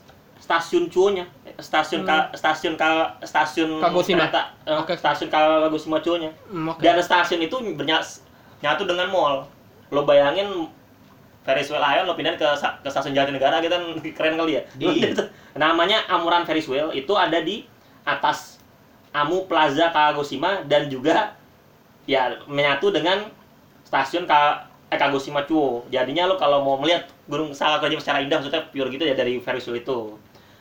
stasiun Chuo-nya stasiun ka, stasiun ka, stasiun Kagoshima. kereta eh, Oke. stasiun Kagoshima Chuo-nya Hmm, oke. dan stasiun itu bernyas, nyatu dengan mall lo bayangin Ferris wheel Aeon lo pindahin ke, ke stasiun Jatinegara gitu kan keren kali ya Iya. namanya Amuran Ferris wheel itu ada di atas Amu Plaza Kagoshima dan juga ya menyatu dengan stasiun Ka eh, Kagoshima Chuo. Jadinya lo kalau mau melihat Gunung Sakakurajima secara indah maksudnya pure gitu ya dari Ferris wheel itu.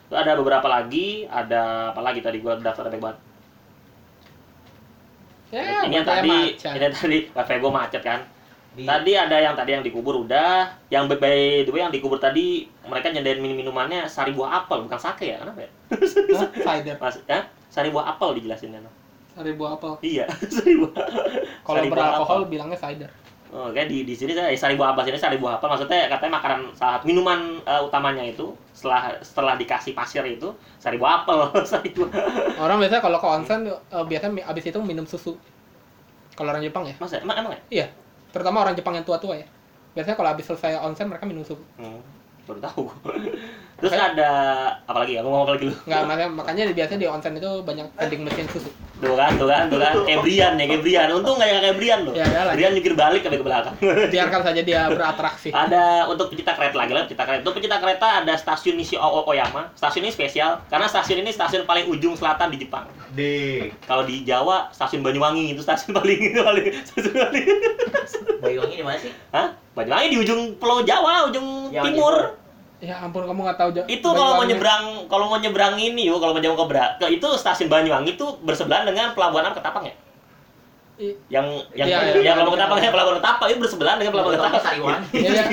Ada beberapa lagi, ada apa lagi tadi gua daftar banyak banget. Ya, ini yang tadi, macan. ini yang tadi wifi gua macet kan. Di- Tadi ada yang tadi yang dikubur udah, yang by- the way yang dikubur tadi mereka nyediain minum minumannya sari buah apel bukan sake ya, kenapa ya? Hah? cider. Mas, ya? Sari buah apel dijelasinnya. Sari buah apel. Iya, sari buah. Kalau beralkohol apel. bilangnya cider. Oh, kayak di di sini saya sari buah apel sini sari buah apel maksudnya katanya makanan saat minuman eh, utamanya itu setelah setelah dikasih pasir itu sari buah apel, sari buah. Orang biasanya kalau ke onsen eh, biasanya abis itu minum susu. Kalau orang Jepang ya. Masa emang emang ya? Iya. Terutama orang Jepang yang tua-tua ya. Biasanya kalau habis selesai onsen mereka minum susu. Hmm, baru tahu. Terus ada apa lagi ya? Mau ngomong apa lagi lu? Enggak, makanya, makanya biasanya di onsen itu banyak vending mesin susu. Tuh kan, tuh kan, tuh kan. Kayak Brian ya, kayak Brian. Untung nggak yang kayak Brian loh. Ya, ya lah. Brian mikir balik ke belakang. Biarkan saja dia beratraksi. ada untuk pecinta kereta lagi lah, pecinta kereta. Untuk pecinta kereta ada stasiun Nishi Oyama. Stasiun ini spesial karena stasiun ini stasiun paling ujung selatan di Jepang. di Kalau di Jawa stasiun Banyuwangi itu stasiun paling paling stasiun paling. Banyuwangi di mana sih? Hah? Banyuwangi di ujung Pulau Jawa, ujung Yang timur. Ya ampun kamu nggak tahu Ja- Itu kalau mau nyebrang kalau mau nyebrang ini yuk, kalau mau jauh ke Bra, ke itu stasiun Banyuwangi itu bersebelahan dengan pelabuhan apa Ketapang ya? I- Yang yang Iya, yang iya, pelabuhan iya. Ketapang ya, pelabuhan Ketapang itu bersebelahan dengan pelabuhan. Sariwangi. Iya, iya.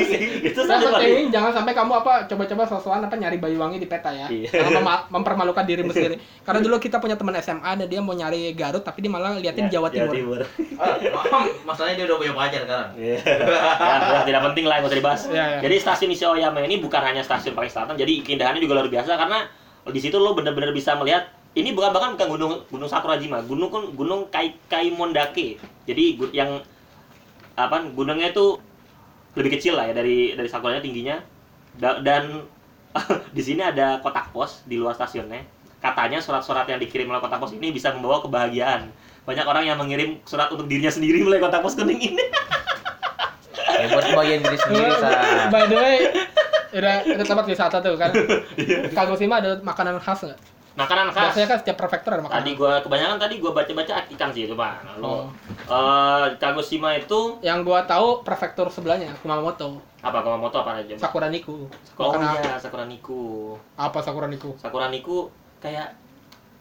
itu Yang penting jangan sampai kamu apa coba-coba sosokan apa nyari Banyuwangi di peta ya. Mema- mempermalukan dirimu sendiri. Karena dulu kita punya teman SMA dan dia mau nyari Garut tapi dia malah liatin Ya, Jawa Timur. Ah, maaf, masalahnya dia udah punya pacar sekarang. Iya. ya, udah, tidak penting lah, nggak usah dibahas. Iya, iya. Jadi stasiun Nishiyoyama ini bukan hanya stasiun paling selatan, jadi keindahannya juga luar biasa karena di situ lo bener-bener bisa melihat ini bukan bahkan bukan gunung gunung Sakurajima, gunung kan gunung Kai Kaimondake. Jadi gu- yang apa gunungnya itu lebih kecil lah ya dari dari Sakuranya tingginya Da- dan di sini ada kotak pos di luar stasiunnya. Katanya surat-surat yang dikirim melalui kotak pos ini bisa membawa kebahagiaan. Banyak orang yang mengirim surat untuk dirinya sendiri melalui kotak pos kuning ini. Ya buat bagian diri sendiri sa. By the way, udah udah tempat wisata tuh kan. Iya. Kagoshima ada makanan khas nggak? Makanan khas. Biasanya kan setiap prefektur ada makanan. Tadi gua kebanyakan tadi gua baca-baca ikan sih itu, Pak. Lalu Oh. eh Kagoshima itu Yang gua tahu prefektur sebelahnya Kumamoto, apa Kumamoto apa aja? Sakura Niku. Oh iya, Sakura Niku. apa Sakura Niku? Sakura Niku kayak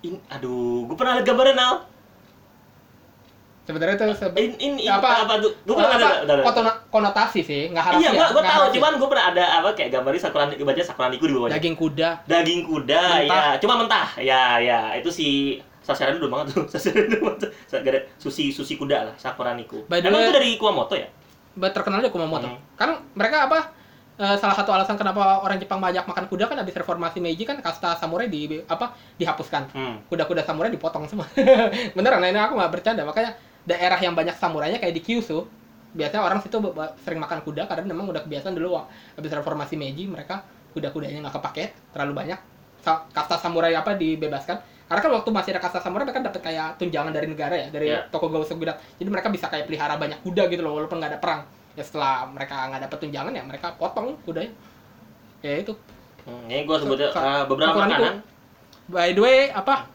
in, aduh, gua pernah lihat gambarnya Nal. Sebenarnya itu se- In, in, in Apa- apa, tuh? Gua pernah apa, lihat. udah, udah. konotasi sih, nggak harus Iya, gua gua nggak tahu, harfiah. cuman gua pernah ada apa kayak gambarnya Sakura Niku baca Sakura Niku di bawahnya. daging kuda. Daging kuda, Mentah. ya, cuma mentah. Ya, ya, itu si sasaran dulu banget tuh. Sasaran dulu banget. Gak ada sushi sushi kuda lah, Sakura Niku. By the Emang way- itu dari Kumamoto ya? Terkenal aja Kumamoto. Hmm. Kan mereka apa? eh, salah satu alasan kenapa orang Jepang banyak makan kuda kan habis reformasi Meiji kan kasta samurai di apa dihapuskan. Hmm. Kuda-kuda samurai dipotong semua. Beneran, nah ini aku nggak bercanda. Makanya daerah yang banyak samurainya kayak di Kyushu biasanya orang situ sering makan kuda karena memang udah kebiasaan dulu habis reformasi Meiji mereka kuda-kudanya nggak kepake terlalu banyak. Sa- kasta samurai apa dibebaskan. Karena kan waktu masih ada kasta samurai mereka dapat kayak tunjangan dari negara ya dari Iya. toko gawasa gudak jadi mereka bisa kayak pelihara banyak kuda gitu loh walaupun nggak ada perang. Ya setelah mereka nggak dapat tunjangan ya mereka potong kudanya. Ya itu. Hmm, ini gue sebutnya eh, beberapa makanan. by the way apa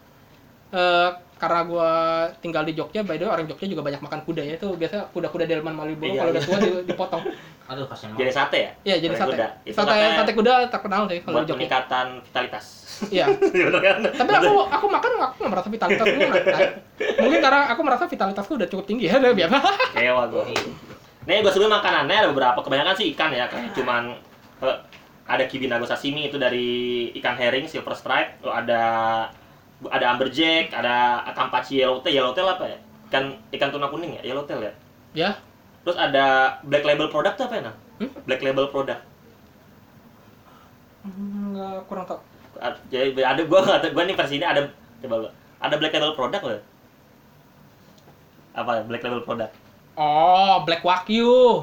eh, karena gua tinggal di Jogja by the way orang Jogja juga banyak makan kuda ya itu biasa kuda-kuda delman Malioboro Iya, kalau udah iya. tua di- dipotong Aduh kasihan Jadi sate ya? Iya jadi sate. kuda. Itu Sate sate kuda terkenal sih kalau Buat di Jogja. peningkatan vitalitas. Iya. Bener kan? Tapi aku aku makan aku nggak merasa vitalitas gue naik. Mungkin karena aku merasa vitalitasku udah cukup tinggi ya udah biasa. Kewa gue. Nih gue sebenarnya makanannya ada beberapa, kebanyakan sih ikan ya, kayak cuman eh, ada kibinago sashimi itu dari ikan herring silver stripe, Lalu ada ada amberjack, ada kampachi yellowtail, yellowtail apa ya? Ikan ikan tuna kuning ya, yellowtail ya. Ya. Terus ada black label product tuh apa ya, Nang? Hmm? Black label product. Enggak kurang tau. Jadi ada gua nggak tahu, gua nih versi ini ada coba lu. Ada black label product loh. Apa black label product? Oh, black wagyu.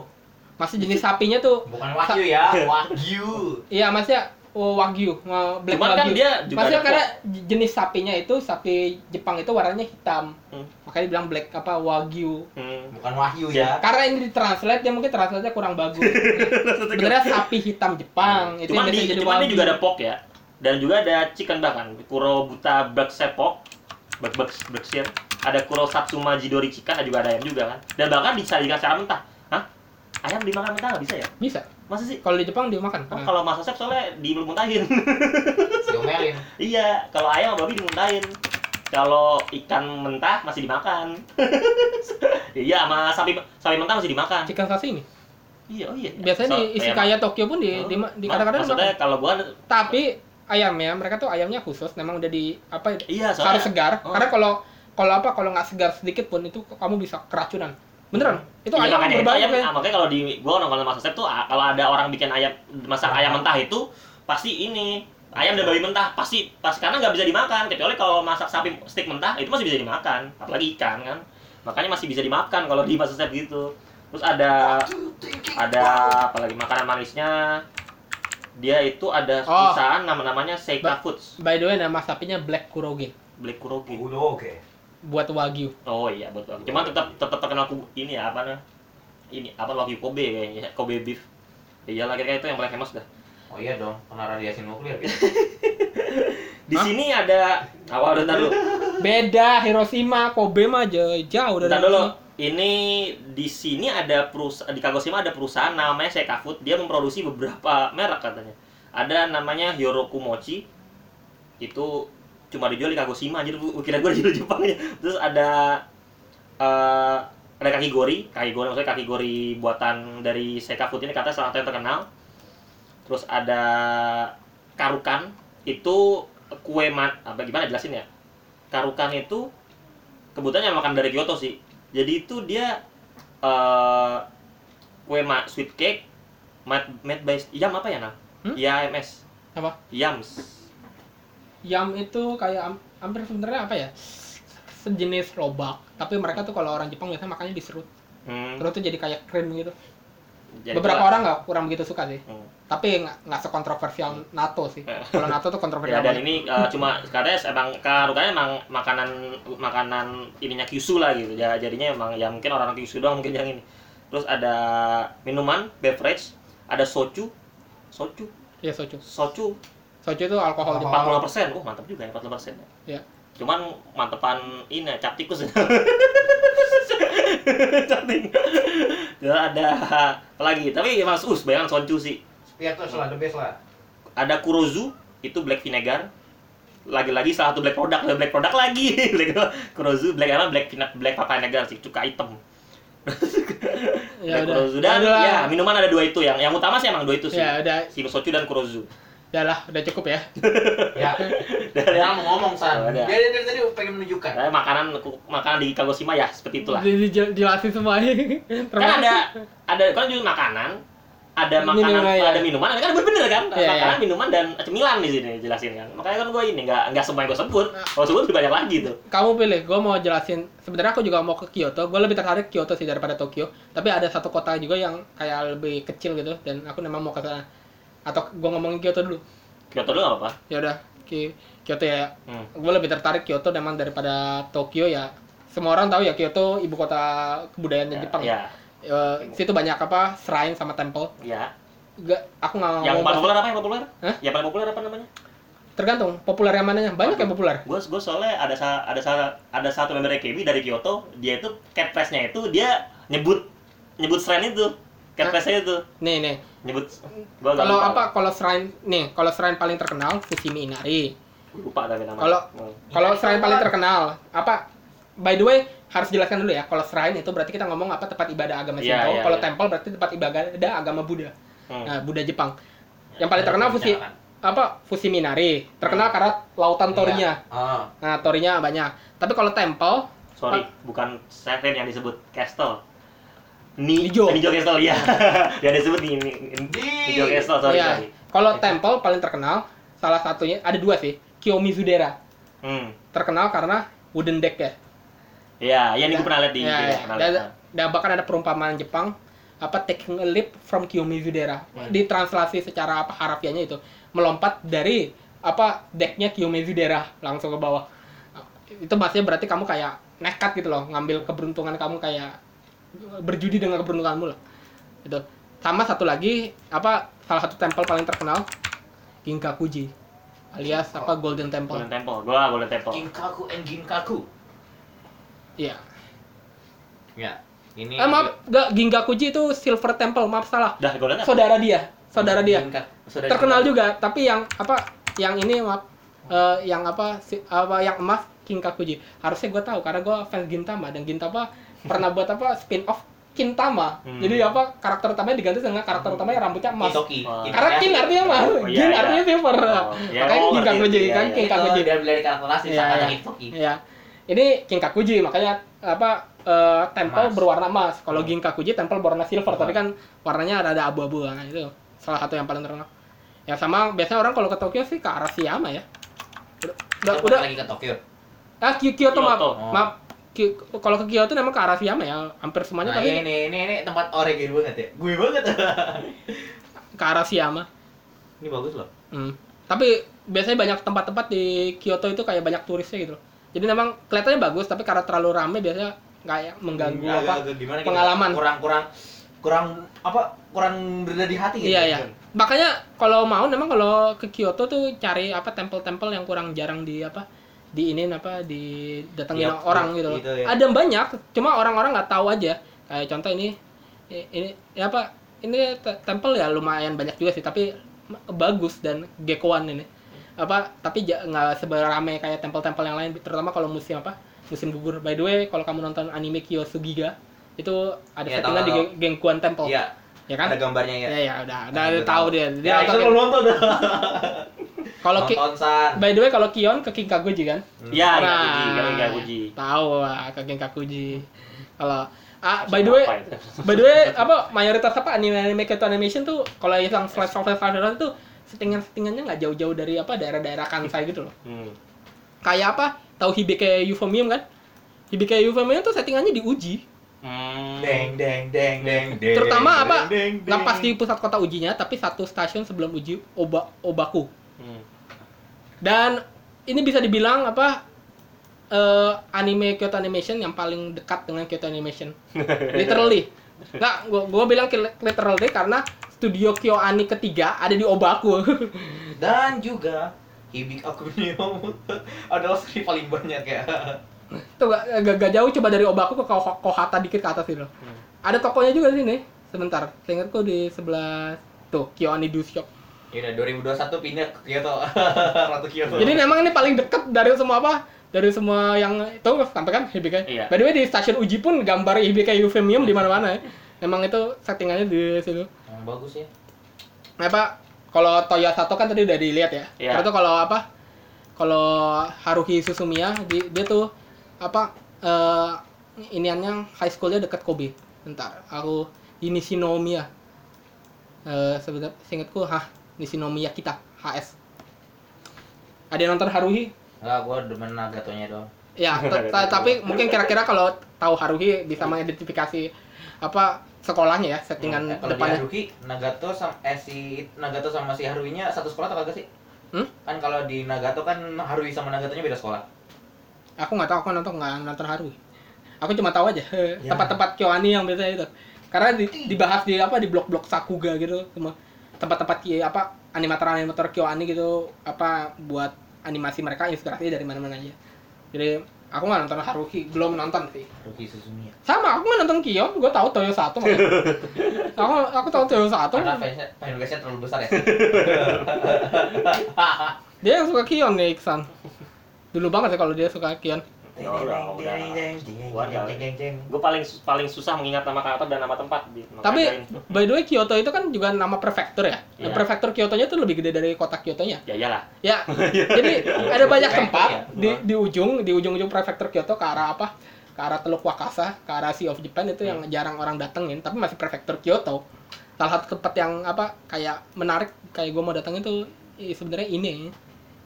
Masih jenis sapinya tuh. Bukan wagyu ya, wagyu. Iya, masnya oh, wagyu, oh, black Cuman kan wagyu. dia juga Maksudnya ada karena jenis sapinya itu sapi Jepang itu warnanya hitam. Hmm. Makanya dibilang black apa wagyu. Hmm. Bukan wahyu Ya. ya. Karena ini ditranslate dia mungkin translate kurang bagus. Sebenarnya sapi hitam Jepang itu cuman yang di jadi cuman dia wagyu. juga ada pork ya. Dan juga ada chicken bahkan Kuro Buta Berkshire Pork. Berk Berk Berkshire. Ada Kuro Satsuma Jidori chicken, ada juga ada ayam juga kan. Dan bahkan disajikan secara mentah. Hah? Ayam dimakan mentah nggak bisa ya? Bisa. Masa sih? Kalau di Jepang dimakan. Oh, kalau masak chef soalnya dimuntahin. Diomelin. Iya, kalau ayam sama babi dimuntahin. Kalau ikan mentah masih dimakan. iya, sama sapi sapi mentah masih dimakan. chicken sashimi. Iya, oh iya. Biasanya So, di isi ayam- kaya Tokyo pun di Oh, di, di kadang-kadang maksudnya dimakan. kalau gua Tapi ayamnya mereka tuh ayamnya khusus memang udah di apa ya, iya harus soalnya segar. Oh. Karena kalau kalau apa kalau nggak segar sedikit pun itu kamu bisa keracunan. Beneran? Itu Iya, ayam makanya berbau ayam, kayak- ah, makanya kalau di gua nonton masak chef tuh ah, kalau ada orang bikin ayam masak ayam mentah itu pasti ini ayam dan babi mentah pasti pasti karena nggak bisa dimakan. Kecuali kalau masak sapi steak mentah itu masih bisa dimakan. Apalagi ikan kan. Makanya masih bisa dimakan kalau di masak gitu. Terus ada ada apalagi makanan manisnya. Dia itu ada Oh. perusahaan nama namanya Seika Foods. By the way nama sapinya Black Kuroge. Black Kuroge. Oke. Buat wagyu. Oh iya betul. Cuman tetap tetap terkenal ku- ini ya apa namanya? Ini apa wagyu Kobe kayaknya, Kobe beef. Iya lah kira-kira itu yang paling famous dah. Oh iya dong, kena radiasi nuklir gitu. Di Hah? sini ada awal dulu dulu. Beda Hiroshima, Kobe mah jauh, jauh dari dulu. Ini di sini ada perusahaan di Kagoshima ada perusahaan namanya Seika Food. Dia memproduksi beberapa merek katanya. Ada namanya Hyoroku Mochi. Itu cuma dijual di Kagoshima anjir kira gue dijual di Jepang ya. Terus ada eh ada kaki gori, kaki gori maksudnya kaki gori buatan dari Seika Food ini katanya salah satu yang terkenal. Terus ada karukan itu kue man apa gimana jelasin ya? Karukan itu kebetulan yang makan dari Kyoto sih. Jadi itu dia eh kue ma sweet cake made, made by Yam apa ya nah? Hmm? YMS. Apa? Yams. Yam itu kayak am- hampir sebenarnya apa ya? Sejenis lobak. Tapi mereka tuh kalau orang Jepang biasanya makannya diserut. Hmm. Serut tuh jadi kayak krim gitu. Jadi Beberapa orang nggak kurang begitu suka sih. Hmm. Tapi nggak sekontroversial NATO sih. Eh. Kalau NATO tuh Ya kontroversial. dan banget. ini eh, cuma katanya emang karukanya emang makanan makanan ininya Kyushu lah gitu. Ya jadinya emang ya mungkin orang Kyushu doang mungkin yang ini. Terus ada minuman, beverage, ada soju. Soju, Iya soju. soju Soju itu alkohol Alkohol. Jepang. 40 persen. Oh mantap juga ya 40 persen. Iya. Cuman mantepan ini ya, cap tikus. cap tikus. Ada apa lagi? Tapi Mas Us, bayangan soju sih. Spiritus lah, the best lah. ada kurozu itu black vinegar lagi-lagi salah satu black product black product lagi black kurozu black apa black black vinegar sih cuka hitam Ya black udah. kurozu dan Ya ya minuman ada dua itu yang yang utama sih emang dua itu sih Ya udah. si soju dan kurozu Udah lah, udah cukup ya. Ya, dan dia mau ngomong san. ada. Dia dari tadi pengen menunjukkan. eh, makanan makanan di Kagoshima ya seperti itulah Di- di- Jelasin semua. kan ada ada kan juga makanan ada makanan, Minuman, iya. ada minuman, ada kan bener kan? Iya, makanan, iya. minuman dan cemilan di sini jelasin kan. Makanya kan gue ini nggak nggak semua yang gue sebut. Nah. Kalau sebut lebih banyak lagi tuh. kamu pilih gue mau jelasin sebenarnya aku juga mau ke Kyoto gue lebih tertarik Kyoto sih daripada Tokyo tapi ada satu kota juga yang kayak lebih kecil gitu dan aku memang mau ke sana atau gue ngomongin Kyoto dulu Kyoto dulu apa-apa. ya udah Kyoto ya Hmm. gue lebih tertarik Kyoto memang daripada Tokyo ya semua orang tahu ya Kyoto ibu kota kebudayaan Jepang Ya, Eh, situ banyak apa shrine sama temple ya. Gak, aku nggak Yang paling populer apa yang populer? Hah? Yang paling populer apa namanya? tergantung populer yang mananya banyak yang populer Gue gue soalnya ada sa, ada sa, ada satu member AKB dari Kyoto, dia itu catchphrase-nya itu dia nyebut nyebut shrine itu. Catchphrase-nya itu nih nih nyebut kalau apa kalau shrine nih kalau shrine paling terkenal Fushimi Inari Lupa tapi namanya. Kalau- Hmm. Kalau Inari shrine paling terkenal, apa? By the way, harus jelaskan dulu ya. Kalau shrine itu berarti kita ngomong apa tempat ibadah agama Iya, Shinto. iya, Kalau iya. temple berarti tempat ibadah agama Buddha. Hmm. Nah, Buddha Jepang. Yang paling terkenal Fushi Jangan. apa? Fushimi-inari. Terkenal karena lautan torinya. Ah. Nah, torinya banyak. Tapi kalau temple, Sorry, bukan shrine yang disebut castle. Ni Nijo. Nijo Castle ya. yang disebut ni, ni, Nijo Castle, sorry. ya. sorry. Kalau temple paling terkenal salah satunya ada dua sih. Kiyomizu-dera. Hmm. Terkenal karena wooden deck ya. Ya, ya ini gue pernah lihat di Ya, ya. pernah Dan, lihat. dan bahkan ada perumpamaan Jepang apa taking a leap from Kiyomizu-dera. Hmm. Ditranslasi secara apa harafiahnya itu melompat dari apa decknya Kiyomizu-dera langsung ke bawah. Itu maksudnya berarti kamu kayak nekat gitu loh, ngambil keberuntungan kamu kayak berjudi dengan keberuntunganmu lah. Itu. Sama satu lagi apa salah satu temple paling terkenal Ginkakuji alias apa Golden Temple. Golden Temple, gua Golden Temple. Ginkaku and Ginkaku. Iya. Ya. Ini Eh maaf, enggak Ginkakuji itu Silver Temple, maaf salah. Dah Golden apa? saudara dia saudara dia Ginka- saudara terkenal Ginka. juga tapi yang apa yang ini maaf eh, yang apa si, apa yang emas King Kakuji harusnya gue tahu karena gue fans Gintama dan Gintama pernah buat apa spin off Kintama Hmm. jadi apa karakter utamanya diganti dengan karakter utamanya rambutnya emas. Oh. karena Kin artinya emas Oh, iya, Jin iya. artinya silver Oh, iya. makanya Oh, King Kakuji iya, kan iya. King Itu Kakuji dia dari karakter asli Iya, sama iya. Kitoki. Iya. Ini Kinkakuji makanya apa eh, temple Emas. berwarna emas. Kalau Ginkakuji temple berwarna silver. Tadi kan warnanya ada ada abu-abu nah, itu salah satu yang paling terkenal. Ya sama biasanya orang kalau ke Tokyo sih ke Arashiyama ya. Udah udah, Kita udah lagi ke Tokyo. ah Ky- Kyoto, maaf. Kyoto. Oh. Maaf. Kalau ke Kyoto memang ke Arashiyama ya. Hampir semuanya Nah, tapi ini, ini, ini tempat oregen banget ya. Gue banget. ke Arashiyama. ini bagus loh. Hmm. Tapi biasanya banyak tempat-tempat di Kyoto itu kayak banyak turisnya gitu loh. Jadi memang kelihatannya bagus tapi karena terlalu ramai biasanya kayak mengganggu Agak- apa agak gimana pengalaman. Kurang kurang kurang apa? Kurang berada di hati gitu. Iya iya. Makanya kalau mau memang kalau ke Kyoto tuh cari apa tempel-tempel yang kurang jarang di apa di ini apa di datengin Iya, orang iya, gitu. gitu ya. Ada banyak, cuma orang-orang nggak tahu aja. Kayak contoh ini ini ya apa? Ini te- tempel ya lumayan banyak juga sih, tapi bagus dan gekoan ini. Apa tapi ja- nggak seberame kayak tempel-tempel yang lain terutama kalau musim apa? Musim gugur. By the way, kalau kamu nonton anime Kyosugiga itu ada Iya, settingan di Gengkuan Temple. Iya. Ya kan? Ada gambarnya ya. Ya ya udah, udah Nah, tahu tahu. dia. Dia Ya, nonton nonton. kalau Ki- by the way kalau Kion ke Kinkakuji kan? Ya, Nah, Gakuji, kalau Gakuji. Tahu lah ke Kinkakuji. Kalau ah by the way by the way apa mayoritas apa anime anime Kyoto animation tuh kalau yang flash flash flash flash itu settingan settingannya nggak jauh-jauh dari apa daerah-daerah Kansai gitu loh. Hmm. Kayak apa? Tahu Hibike Euphemium kan? Hibike Euphemium tuh settingannya diuji. Hmm. Deng deng deng deng deng. Terutama apa? deng, deng, Nggak pas di deng. pusat kota ujinya, tapi satu stasiun sebelum uji Oba Obaku. Hmm. Dan ini bisa dibilang apa eh, anime Kyoto Animation yang paling dekat dengan Kyoto Animation. Literally. Nggak, gua, gua bilang literally karena studio KyoAni ketiga ada di Obaku. Dan juga Hibik Akunio adalah seri paling banyak ya. Tuh gak, gak, gak jauh coba dari Obaku ke Ko- Kohata dikit ke atas gitu. Hmm. Ada tokonya juga di sini. Sebentar, seingatku di sebelah tuh KyoAni Do Shop. Ya udah 2021 pindah ke Kyoto. Ratu Kyoto. Jadi memang ini paling deket dari semua apa? Dari semua yang itu sampai kan Hibike. Iya. By the way di stasiun uji pun gambar Hibike Euphemium di mana-mana ya. Memang itu settingannya di situ. Yang bagus ya. Nah, Pak, kalau Toya Sato kan tadi udah dilihat ya. Iya. Terus tuh kalau apa? Kalau Haruhi Suzumiya di, dia tuh apa eh iniannya high schoolnya deket Kobe. Bentar, aku di Nishinomiya. Eh sebentar seingatku hah Nishinomiya kita HS. Ada yang nonton Haruhi? Enggak, gua demen Nagatonya doang. Ya, tapi mungkin kira-kira kalau tahu Haruhi bisa mengidentifikasi apa sekolahnya ya, settingan Eh, kalau di depannya. Haruhi, Nagato sama eh si Nagato sama si Haruhinya satu sekolah atau kagak sih? Hmm? Kan kalau di Nagato kan Haruhi sama Nagatonya beda sekolah. Aku nggak tahu, aku nonton nggak nonton Haruhi. Aku cuma tahu aja Ya. tempat-tempat Kyoani yang biasa itu. Karena di- dibahas di apa di blok-blok Sakuga gitu, semua tempat-tempat ki- apa animator-animator Kyoani gitu apa buat animasi mereka inspirasi dari mana-mana aja. Jadi aku nggak nonton Haruhi, belum nonton sih. Haruhi Suzumiya. Sama, aku nggak nonton Kyo, gue tahu Toyo satu. aku aku tahu Toyo satu. Karena fansnya fanbase-nya terlalu besar ya. Dia yang suka Kion nih Iksan. Dulu banget ya kalau dia suka Kion. Ya udah. Gue paling paling susah mengingat nama karakter dan nama tempat. Tapi by the way Kyoto itu kan juga nama prefektur ya. Iya. prefektur Kyotonya tuh lebih gede dari kota Kyotonya. ya iyalah. Ya. jadi ada banyak tempat ya? di di ujung di ujung-ujung prefektur Kyoto ke arah apa? Ke arah Teluk Wakasa, ke arah Sea of Japan itu yang jarang orang datengin, tapi masih prefektur Kyoto. Salah satu tempat yang apa kayak menarik kayak gue mau datangin tuh eh, sebenarnya ini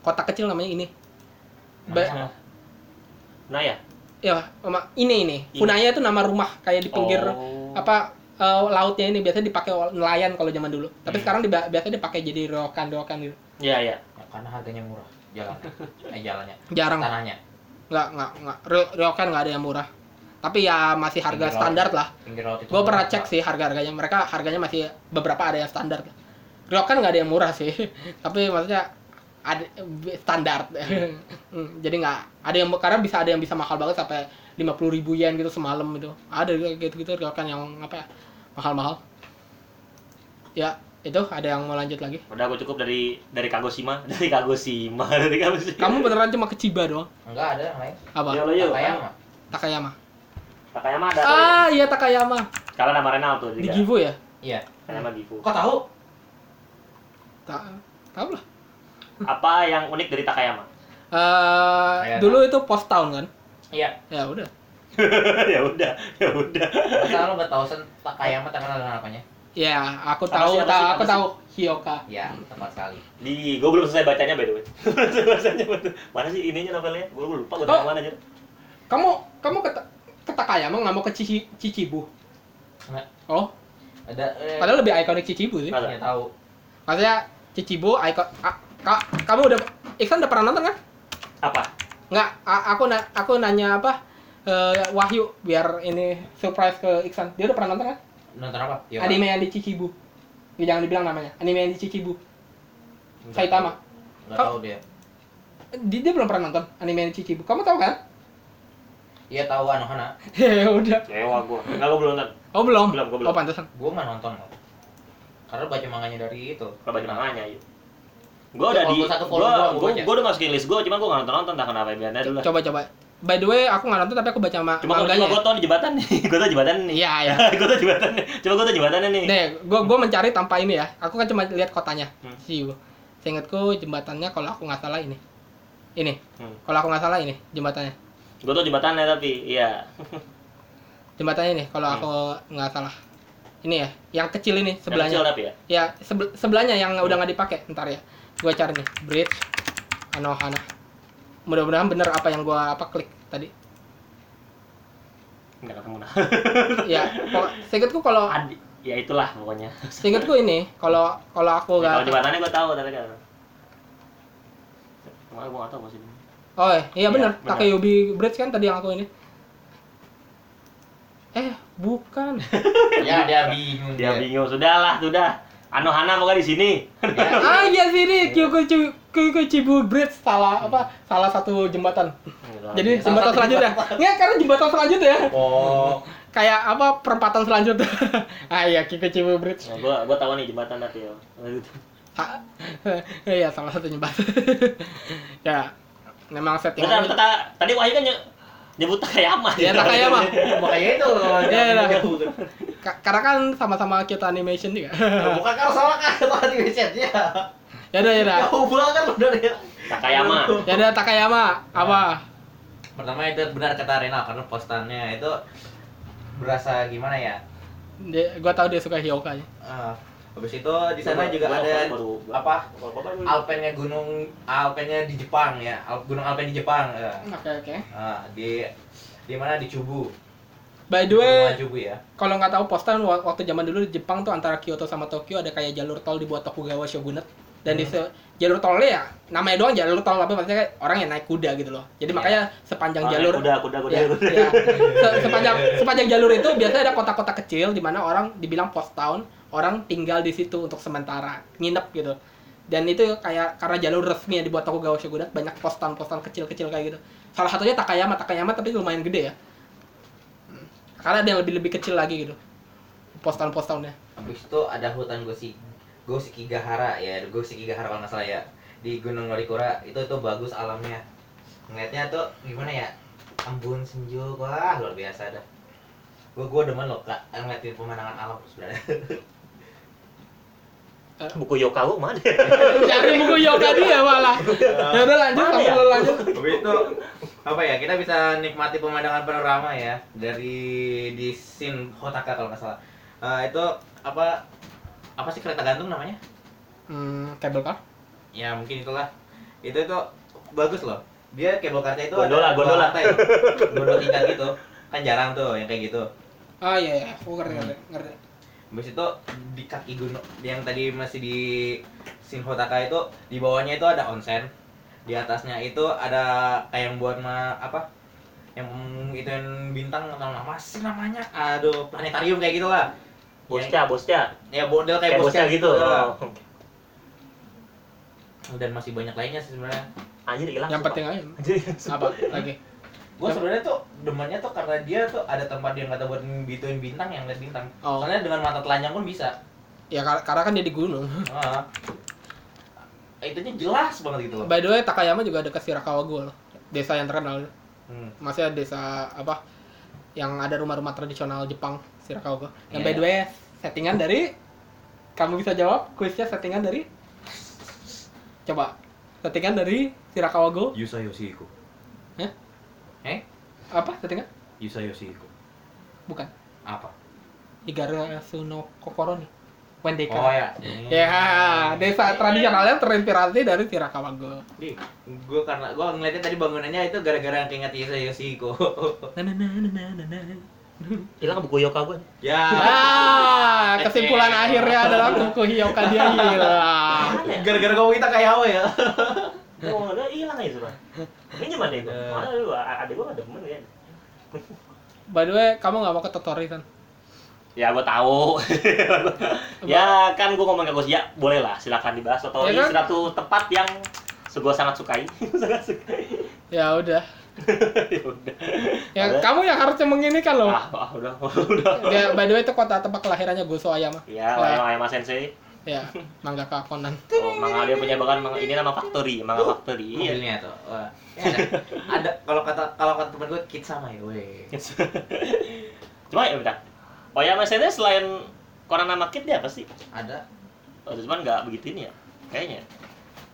kota kecil namanya ini. Ba- Nah ya. ya ini ini. Funaya itu nama rumah kayak di pinggir Oh. apa eh, lautnya ini biasanya dipakai nelayan kalau zaman dulu tapi Hmm. sekarang diba- biasanya dipakai jadi ryokan gitu Iya iya. Ya, karena harganya murah. Jalan. eh jalannya. jarang Tanahnya. nggak nggak nggak Ryo- ryokan nggak ada yang murah tapi ya masih harga Pinggir laut. standar lah Pinggir laut itu. gue pernah cek sih harga harganya mereka harganya masih beberapa ada yang standar ryokan nggak ada yang murah sih tapi maksudnya ada standar Hmm, jadi nggak ada yang karena bisa ada yang bisa mahal banget sampai lima puluh ribu yen gitu semalam itu ada gitu gitu ryokan yang apa ya mahal-mahal ya itu ada yang mau lanjut lagi Udah gue cukup dari dari Kagoshima, dari Kagoshima, dari Kagoshima. kamu beneran cuma ke Chiba doang Enggak ada yang lain. apa Yo, lo, yo. Takayama. Takayama Takayama ada ah iya Takayama Kalau nama Renal tuh di juga. Gifu ya Iya. Takayama Gifu. Kok tahu? tak tahu lah Apa yang unik dari Takayama? Eh, Kayak dulu itu post town kan Iya. ya udah ya udah, ya udah. Masa lo nggak tahu sen Takayama terkenal dengan apanya? Ya, aku Apa tahu, sih, apa ta- sih, aku sih? tahu Hyoka. Ya, tepat sekali. Di gue belum selesai bacanya by the way. Belum selesai bacanya. Mana sih ininya novelnya? Gue lupa gue Oh. mana aja. Kamu kamu ke ke Takayama nggak mau ke Cici, Chichibu? Nggak. Oh, Ada eh, padahal lebih ikonik Chichibu sih. Masa? ya tahu. Maksudnya Chichibu ikon ka- kamu udah Iksan udah pernah nonton kan? Apa? Nggak, a- aku na aku nanya apa? eh, Wahyu biar ini surprise ke Iksan. Dia udah pernah nonton kan? Nonton apa? Ya, Anime yang di Chichibu. Ya, jangan dibilang namanya. Anime yang di Chichibu. Saitama. Enggak tahu dia. Dia, dia belum pernah nonton anime yang di Chichibu. Kamu tahu kan? Iya tahu Anohana. ya udah. Kecewa gue. Enggak gue belum nonton. Oh belum. Belum, gua belum. Oh pantesan. Gua nggak nonton loh. Karena baca manganya dari itu. Kalau baca manganya yuk. Gue udah di, gua satu gue gue gue udah masukin list gue, cuma gue nggak nonton nonton entah kenapa biarnya dulu lah. Coba coba. By the way, aku nggak nonton tapi aku baca ma Cuma gue cuma gue tau di jembatan nih, gue tau jembatan nih. Iya ya. gue tau jembatan nih. Coba gue tau jembatannya nih. Nih, gua gua mencari tanpa ini ya. Aku kan cuma lihat kotanya. Hmm. Siu. Seingatku jembatannya kalau aku nggak salah ini. Ini. Hmm. Kalau aku nggak salah ini jembatannya. Gue tau jembatannya tapi, iya. Jembatannya ini kalau Hmm. aku nggak salah. Ini ya, yang kecil ini Yang sebelahnya. kecil tapi ya. Ya, sebe- sebelahnya yang udah nggak dipakai. Ntar ya. Gua cari nih, bridge Anohana. Mudah-mudahan bener apa yang gua apa klik tadi. Enggak ketemu nah. ya, seingatku kalau Adi, ya itulah pokoknya. seingatku ini kalau kalau aku Ya, kalau nggak jembatannya gue tahu tapi kan. Cuma gue nggak tahu masih. Oh iya Iya, bener, bener. Takeyubi Bridge kan tadi yang aku ini. Eh, bukan. Ya dia bingung. Dia bingung. Sudahlah, sudah. Anohana pokoknya di sini. Ya, ah iya sini, Kyoko Kyoko Chibu Bridge salah apa? Salah satu jembatan. Jadi jembatan selanjutnya. Nggak, karena jembatan selanjutnya Oh, kayak apa perempatan selanjutnya. ah iya, Kyoko Chibu Bridge. Nah, gua gua tahu nih jembatan tapi ya. Iya, salah satu jembatan. ya, memang Bentar, settingan. bentar, tadi Wahyu kan nyebut Takayama. Ya Takayama. makanya itu. Iya, iya. jauh. Ka- Karena kan sama-sama kita animation juga. Bukan kalau salah kan tadi websitenya. ya udah ya udah. Jauh banget lo dari. Takayama. Ya udah Takayama apa? Pertama itu benar kata Renal karena postannya itu berasa gimana ya? Dia, gua tahu dia suka Hyoka aja. Eh, Habis itu di sana juga gua ada baru- apa? Alpennya gunung Alpennya di Jepang ya. Al- Gunung Alpen di Jepang. ya. Oke oke. Nah, di di mana di Chubu. By the way, ya. kalau nggak tahu postan wa- waktu zaman dulu di Jepang tuh antara Kyoto sama Tokyo ada kayak jalur tol dibuat Tokugawa Shogunate dan di se- jalur tolnya ya namanya doang jalur tol tapi maksudnya kayak orang yang naik kuda gitu loh jadi Iya. makanya sepanjang Ah, jalur kuda kuda kuda ya, kuda. ya. Se- sepanjang sepanjang jalur itu biasanya ada kota-kota kecil di mana orang dibilang post town orang tinggal di situ untuk sementara nginep gitu dan itu kayak karena jalur resmi yang dibuat Tokugawa Shogunate banyak postan-postan kecil-kecil kayak gitu salah satunya Takayama Takayama tapi lumayan gede ya Hmm. karena ada yang lebih lebih kecil lagi gitu postan-postannya Habis itu ada hutan Gosi Goshikigahara ya, Goshikigahara kalau nggak salah ya. Di Gunung Norikura itu tuh bagus alamnya. Ngeliatnya tuh gimana ya? Embun senja, wah luar biasa dah. Gua gua demen loh kak ngeliatin pemandangan alam sebenarnya. Buku Yokawo mana? cari buku yoga dia malah ya udah lanjut ya? lanjut Habis itu apa ya? Kita bisa nikmati pemandangan panorama ya dari di Shin Hotaka kalau nggak salah. Eh, itu apa apa sih kereta gantung namanya? hmm, cable car? Ya mungkin itulah. Itu itu bagus loh. Dia cable car itu Gondola, ada gondola. gondola tingkat gitu. Kan jarang tuh yang kayak gitu. Ah iya iya. Aku ngerti ngerti ngerti. Habis itu di kaki gunung yang tadi masih di Shinhotaka itu di bawahnya itu ada onsen. Di atasnya itu ada kayak yang buat ma apa? Yang itu yang bintang nama apa sih namanya? Aduh planetarium kayak gitulah Bosnya, bosnya. ya model kayak, Kayak bosnya gitu. lah. Oh. dan masih banyak lainnya sih sebenarnya Anjir hilang. yang penting aja Anjir. apa lagi gue sebenarnya tuh demennya tuh karena dia tuh ada tempat yang kata buat bituin bintang yang lihat bintang Oh. soalnya dengan mata telanjang pun bisa ya kar- karena kan dia di gunung ah. itunya jelas banget gitu loh by the way Takayama juga dekat Shirakawa Gua loh desa yang terkenal hmm. masih desa apa yang ada rumah-rumah tradisional Jepang Shirakawa yang by Iya. the way settingan dari kamu bisa jawab kuisnya settingan dari? Coba. Settingan dari Shirakawa Go Yusa Yoshihiko. Hah? eh? Apa settingan? Yusa Yoshihiko. Bukan. Apa? Igarasu no Kokoro nih Wendeka. Oh ya. Ya, desa tradisionalnya terinspirasi dari Shirakawa Go. gue karena gue ngeliatnya tadi bangunannya itu gara-gara keinget Yusa Yoshihiko. Na na na na na na na. Hilang buku Yokawo. ya Ah, kesimpulan akhirnya adalah buku Hyoka dia hilang. gara-gara kamu kita kayak apa ya Oh, udah hilang aja sudah. Ini gimana itu? Eh. Mana lu? Ada gua ada demen ya. By the way, kamu nggak mau ke Totori kan? Ya gua tahu. ya kan gua ngomong ke Gus ya, boleh lah silakan dibahas atau Ya kan? suatu tempat yang gua sangat sukai. sangat sukai. Ya udah. ya udah. Ya Ada? kamu yang harusnya menginikan loh. Ah, ah, udah, udah. Ya, by the way itu kota tempat kelahirannya Goso Ayama. Ya, Ya. Ayama Ayama Sensei. Ya, mangaka Conan. Oh, manga dia punya bahkan manga ini nama factory, manga factory. Iya. mobilnya tuh Wah. Ya, ada, ada kalau kata kalau kata temen gue kit sama ya weh Cuma ya udah. Oyama Sensei selain Koran nama Kid dia apa sih? ada Oh, cuman nggak begitu ini ya, kayaknya.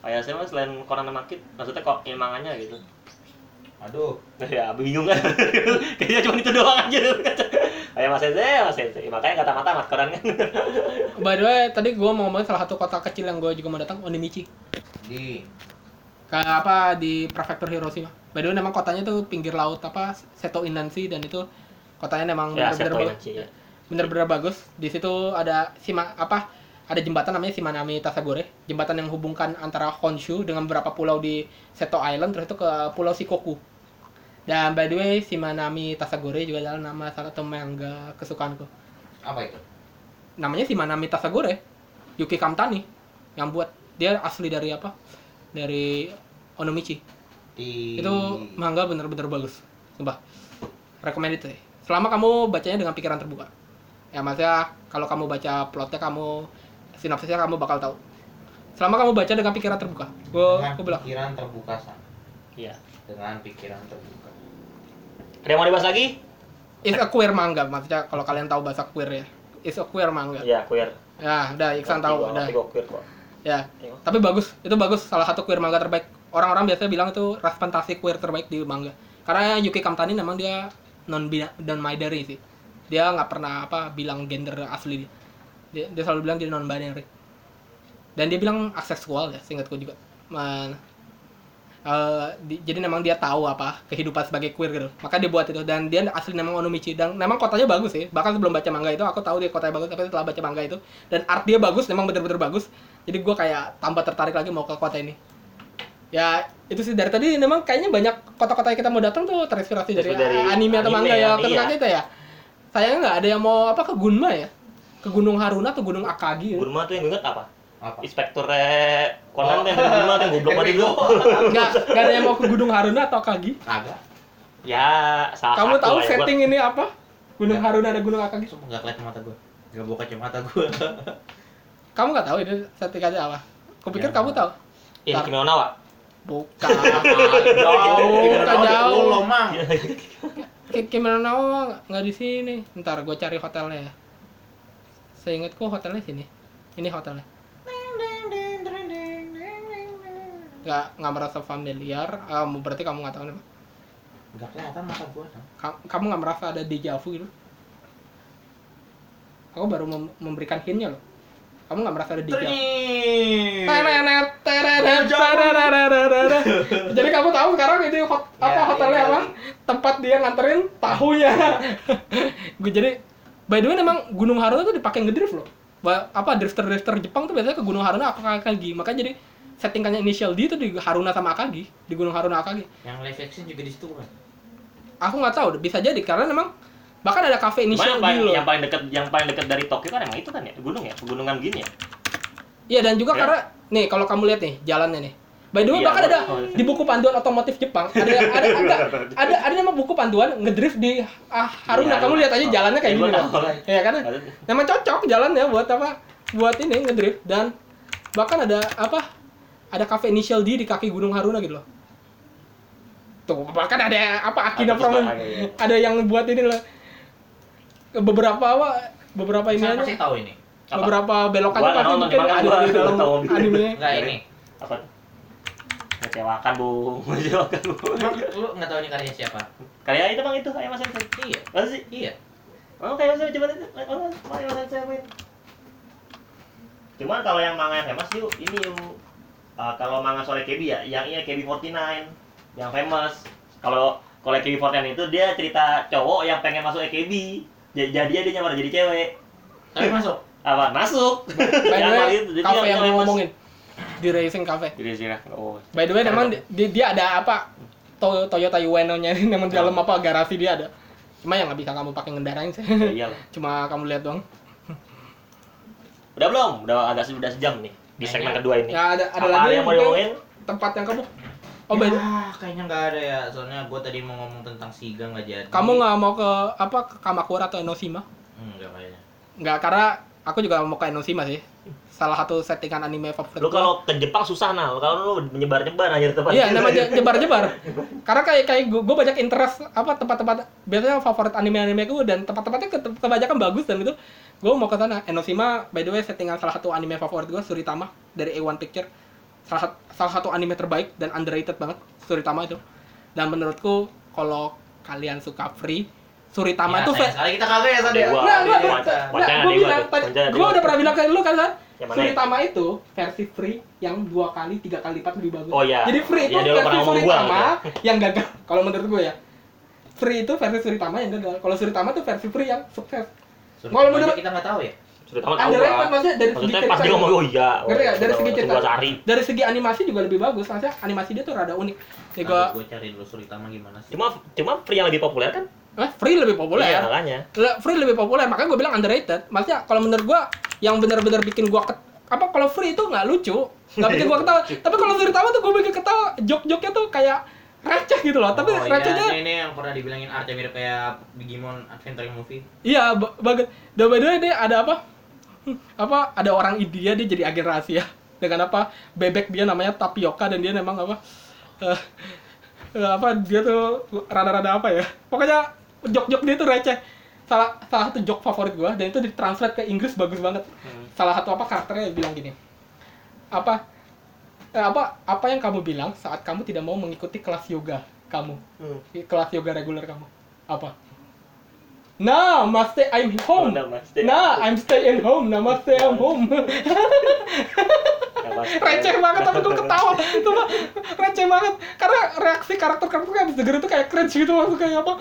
Ayah saya mah selain Koran nama Kid, maksudnya kok ya manganya gitu. Aduh Ya bingung kan? Kayaknya cuma itu doang aja. Ayah Mas Sensei, Mas Sensei. Makanya kata mata mat koran kan. By the way, tadi gua mau ngomongin salah satu kota kecil yang gua juga mau datang, Onimichi. di Kayak apa di prefektur Hiroshima. By the way, memang kotanya tuh pinggir laut apa Seto Inland Sea dan itu kotanya memang ya, bener-bener. Inanci, ya. Bener-bener bagus. Di situ ada sima apa? Ada jembatan namanya Shimanami Tasagore, jembatan yang menghubungkan antara Honshu dengan beberapa pulau di Seto Island terus itu ke Pulau Shikoku. Dan by the way, Shimanami Tasagore juga adalah nama salah satu manga kesukaanku. apa itu Namanya Shimanami Tasagore. Yuki Kamtani yang buat dia asli dari apa? Dari Onomichi. di Itu manga bener-bener bagus. Sumpah. Recommended deh. Selama kamu bacanya dengan pikiran terbuka. Ya maksudnya kalau kamu baca plotnya kamu sinopsisnya kamu bakal tahu. Selama kamu baca dengan pikiran terbuka. Gue dengan gue bilang. pikiran terbuka San. Iya. dengan pikiran terbuka Ada yang mau dibahas lagi? It's a queer manga maksudnya kalau kalian tahu bahasa queer ya. It's a queer manga. Iya, queer. Ya, udah Iksan tahu gua, udah. gua queer kok. Ya. Tengok. Tapi bagus, itu bagus salah satu queer manga terbaik. Orang-orang biasanya bilang itu ras fantasi queer terbaik di manga. Karena Yuki Kamtani memang dia non non binary sih. Dia nggak pernah apa bilang gender asli dia. Dia, dia selalu bilang dia non binary. Dan dia bilang aseksual ya seingatku juga. Man, eh, di- jadi memang dia tahu apa kehidupan sebagai queer gitu. Maka dia buat itu dan dia asli memang Onomichi. Dan memang kotanya bagus sih. Bahkan sebelum baca manga itu aku tahu dia kotanya bagus tapi setelah baca manga itu dan art dia bagus memang bener-bener bagus. Jadi gua kayak tambah tertarik lagi mau ke kota ini. Ya itu sih. Dari tadi memang kayaknya banyak kota-kota yang kita mau datang tuh terinspirasi dari, Dari anime atau manga anime ya ya, ketika iya. kita ya. Sayangnya nggak ada yang mau apa ke Gunma ya ke Gunung Haruna atau Gunung Akagi ya. Burma tuh yang gue inget apa? Apa? Inspektur Conan Oh. tuh yang dari Burma tuh yang goblok banget itu. nggak nggak ada yang mau ke Gunung Haruna atau Akagi Kagak. Ya, salah kamu satu tahu ya, gua- setting ini apa Gunung Nggak. Haruna ada Gunung Akagi Sumpah enggak kelihatan mata gua. Enggak buka kacamata gua. kamu nggak tahu ini settingannya apa kupikir Ya. kamu tahu Ini. Kimi no Na wa? bukan jauh bukan jauh Lo, Mang. Ki- Kimi no Na wa nggak di sini ntar gue cari hotelnya ya seingatku hotelnya sini ini hotelnya nggak nggak merasa familiar Ah, berarti kamu nggak tahu nih Enggak kelihatan mata gua. Ka- kamu nggak merasa ada deja vu gitu aku baru mem- memberikan hintnya loh kamu nggak merasa ada deja vu. Jadi kamu tahu sekarang ini hot, apa Ya, hotelnya iya, apa? iya. Tempat dia nganterin tahunya. Gue jadi by the way memang Gunung Haruna tuh dipakai ngedrift loh. Apa drifter-drifter Jepang tuh biasanya ke Gunung Haruna Akagi. Makanya jadi settingannya initial D itu di Haruna sama Akagi, di Gunung Haruna Akagi. Yang live action juga di situ kan. Aku nggak tahu, bisa jadi karena memang bahkan ada initial yang D paling, loh. yang paling dekat yang paling dekat dari Tokyo kan emang itu kan ya, gunung ya, pegunungan gini ya. Iya dan juga Ya. karena nih kalau kamu lihat nih jalannya nih. By the way Iya, bahkan ada oh, iya. di buku panduan otomotif Jepang ada ada ada ada, ada nama buku panduan ngedrift di ah, Haruna. Iya, kamu lihat aja oh. jalannya kayak Iya, gini kan. Iya kan? Memang cocok jalannya buat apa? Buat ini ngedrift dan bahkan ada apa? Ada cafe initial D di kaki Gunung Haruna gitu loh. Tuh, bahkan ada apa Akina pusta- iya. ada yang buat ini loh. Beberapa apa? Beberapa ini Saya aja. pasti tahu ini. Apa? Beberapa pasti nonton, mungkin ada di dalam anime. Enggak ini. Apa? Mengecewakan, Bung. Mengecewakan, Bung. Emang lu enggak tahu ini karya siapa? Karya itu Bang itu, Ayo Mas Sensei. Iya. Masa sih? Iya. Oh, kayak Mas coba itu. Oh, Ayo Mas Sensei main. Cuman kalau yang manga yang famous yuk, ini yuk. Uh, kalau manga soal Kebi ya, yang ini KB49 yang famous. Kalau kalau KB49 itu dia cerita cowok yang pengen masuk AKB. J- Jadinya dia nyamar jadi cewek. Tapi masuk. Apa? Masuk. By the Yang way, jadi mau ngomongin di Racing Cafe. Jadi sih oh. By the way, memang di, di- dia ada apa? To- Toyota Ueno-nya ini memang di dalam apa garasi dia ada. Cuma yang nggak bisa kamu pakai ngendarain sih. Ya iyalah. Cuma kamu lihat doang. Udah belum? Udah agak sudah sejam nih di segmen Kayaknya- kedua ini. Ya ada ada Apa lagi yang mau diomongin? tempat yang kamu Oh, by the- Ya, kayaknya nggak ada ya. Soalnya gua tadi mau ngomong tentang Siga nggak jadi. kamu nggak mau ke apa ke Kamakura atau Enoshima? Enggak kayaknya. Nggak, karena aku juga mau ke Enoshima sih. Salah satu settingan anime favorit Lu gua. kalau ke Jepang susah nah, kalau lu menyebar-nyebar aja di tempat. Iya, namanya jebar-jebar. Karena kayak kayak gue banyak interest apa tempat-tempat biasanya favorit anime-anime gue dan tempat-tempatnya ke- kebanyakan bagus dan itu gue mau ke sana. Enoshima by the way settingan salah satu anime favorit gue Suritama dari A1 Picture. Salah, salah satu anime terbaik dan underrated banget Suritama itu. Dan menurutku kalau kalian suka free Suritama Ya, itu sayang sekali kita kagak ya tadi. Gua. Nah, nah, gua. nah, gua bilang tadi, gua udah pernah bilang ke lu kan, San? Suritama itu versi free yang dua kali, tiga kali lipat lebih bagus. Oh, iya. Jadi free itu versi pernah ngomong gua, Suritama yang gagal. Kalau menurut gue ya, free itu versi Suritama yang gagal. Kalau Suritama itu versi free yang sukses. Kalau menurut- kita nggak tahu ya. Sudah tahu Underrated gua. maksudnya dari segi cerita. pas dia ngomong oh iya. oh, Ngerti? Dari segi cerita. gua cari. Dari segi animasi juga lebih bagus. Maksudnya animasi dia tuh rada unik. Jadi gue, Gue cari dulu Suritama gimana sih. Cuma cuma free yang lebih populer kan? Eh, free lebih populer. Iya, makanya. Le- free lebih populer. Makanya gue bilang underrated. Maksudnya kalau menurut gue yang benar-benar bikin gue ket apa kalau free itu nggak lucu. Nggak bikin gue ketawa. Tapi kalau Suritama tuh gue bikin ketawa jok-joknya tuh kayak receh gitu loh. Tapi oh, iya, recehnya ini, ini yang pernah dibilangin artnya mirip kayak Digimon Adventure Movie. iya ba- bagus. Dan by the way dia ada apa? Apa ada orang India dia jadi agen rahasia. Dengan apa? Bebek dia namanya tapioka dan dia memang apa? Eh, eh, apa dia tuh rada-rada apa ya? Pokoknya jok-jok dia tuh receh. Salah salah satu jok favorit gua dan itu ditranslate ke Inggris bagus banget. Salah satu apa karakternya bilang gini apa eh, apa apa yang kamu bilang saat kamu tidak mau mengikuti kelas yoga kamu Hmm. kelas yoga reguler kamu? Apa Namaste, I'm home. Oh, namaste. Nah, I'm staying home. Namaste, I'm home. Namaste. receh banget tapi gue ketawa itu mah receh banget karena reaksi karakter karakternya habis denger itu kayak cringe gitu maksud kayak apa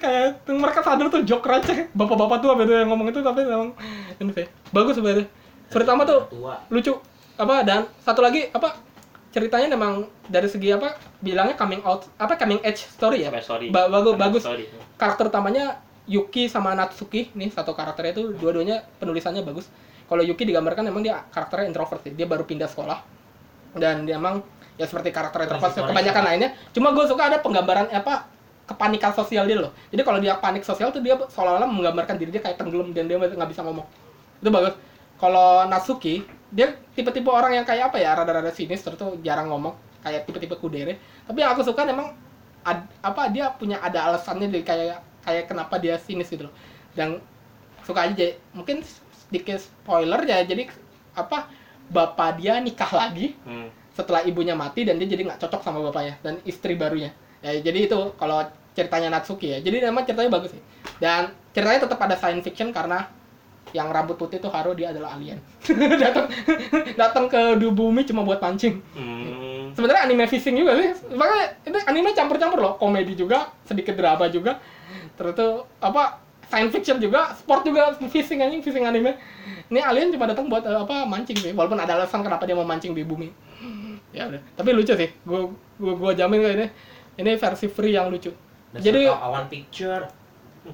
kayak mereka sadar tuh joke receh bapak-bapak tuh apa itu yang ngomong itu tapi memang ini sih bagus sebenarnya pertama tuh tua lucu apa dan satu lagi apa ceritanya memang dari segi apa bilangnya coming out apa coming edge story ya sorry. Ba- bagus bagus karakter utamanya Yuki sama Natsuki nih satu karakternya itu dua-duanya penulisannya bagus. Kalau Yuki digambarkan memang dia karakternya introvert sih. Dia baru pindah sekolah. Dan dia emang ya seperti karakter introvert kebanyakan orang. lainnya. Cuma gue suka ada penggambaran apa kepanikan sosial dia loh. Jadi kalau dia panik sosial tuh dia seolah-olah menggambarkan diri dia kayak tenggelam dan dia nggak bisa ngomong. Itu bagus. Kalau Natsuki dia tipe-tipe orang yang kayak apa ya rada-rada sinis terus tuh jarang ngomong. Kayak tipe-tipe kudere. Tapi yang aku suka memang ad- apa dia punya ada alasannya. Dari kayak kayak kenapa dia sinis gitu loh. Dan suka aja mungkin sedikit spoiler ya jadi apa bapak dia nikah lagi Hmm. setelah ibunya mati dan dia jadi nggak cocok sama bapaknya dan istri barunya. Ya jadi itu kalau ceritanya Natsuki ya. Jadi memang ceritanya bagus sih. Dan ceritanya tetap ada science fiction karena yang rambut putih itu Haru dia adalah alien. Datang datang ke du- bumi cuma buat pancing. Hmm. sebenarnya anime fishing juga sih. Makanya itu anime campur-campur loh. Komedi juga sedikit drama juga terus tuh apa science fiction juga sport juga fishing anjing fishing anime. Ini alien cuma datang buat eh, apa mancing sih walaupun ada alasan kenapa dia mau mancing di bumi. Ya udah tapi lucu sih gua gua, gua jamin kayak ini ini versi free yang lucu. Dan jadi awan picture.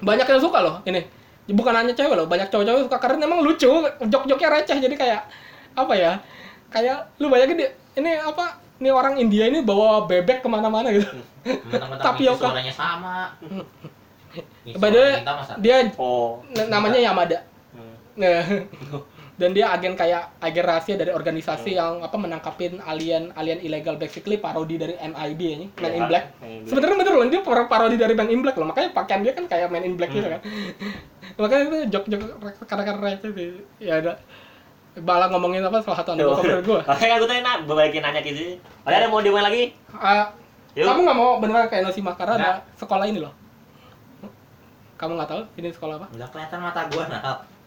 banyak yang suka loh ini. Bukan hanya cewek loh banyak cowok-cowok suka karena emang lucu jok-joknya receh jadi kayak apa ya kayak lu bayangin dia ini apa ini orang India ini bawa bebek ke mana-mana gitu. Mentang-mentang Tapioka. itu suaranya sama Masa dia Oh. namanya Yamada Hmm. Nah, dan dia agen kayak agen rahasia dari organisasi yang apa menangkapin alien alien ilegal basically parodi dari MIB ini Man in Black Man in Black. sebenarnya bener loh dia par- parodi dari Man in Black loh makanya pakaian dia kan kayak Man in Black gitu Hmm. kan makanya itu jok-jok kadang-kadang sih ya ada Bala ngomongin apa salah satu anime favorit gue Makanya aku tanya, nak, balikin nanya gitu. Ada ada mau dimulai lagi? Yuk. kamu nggak mau beneran kayak Nosima karena ada Nggak. sekolah ini loh kamu nggak tahu ini sekolah apa? Nggak kelihatan mata gua nah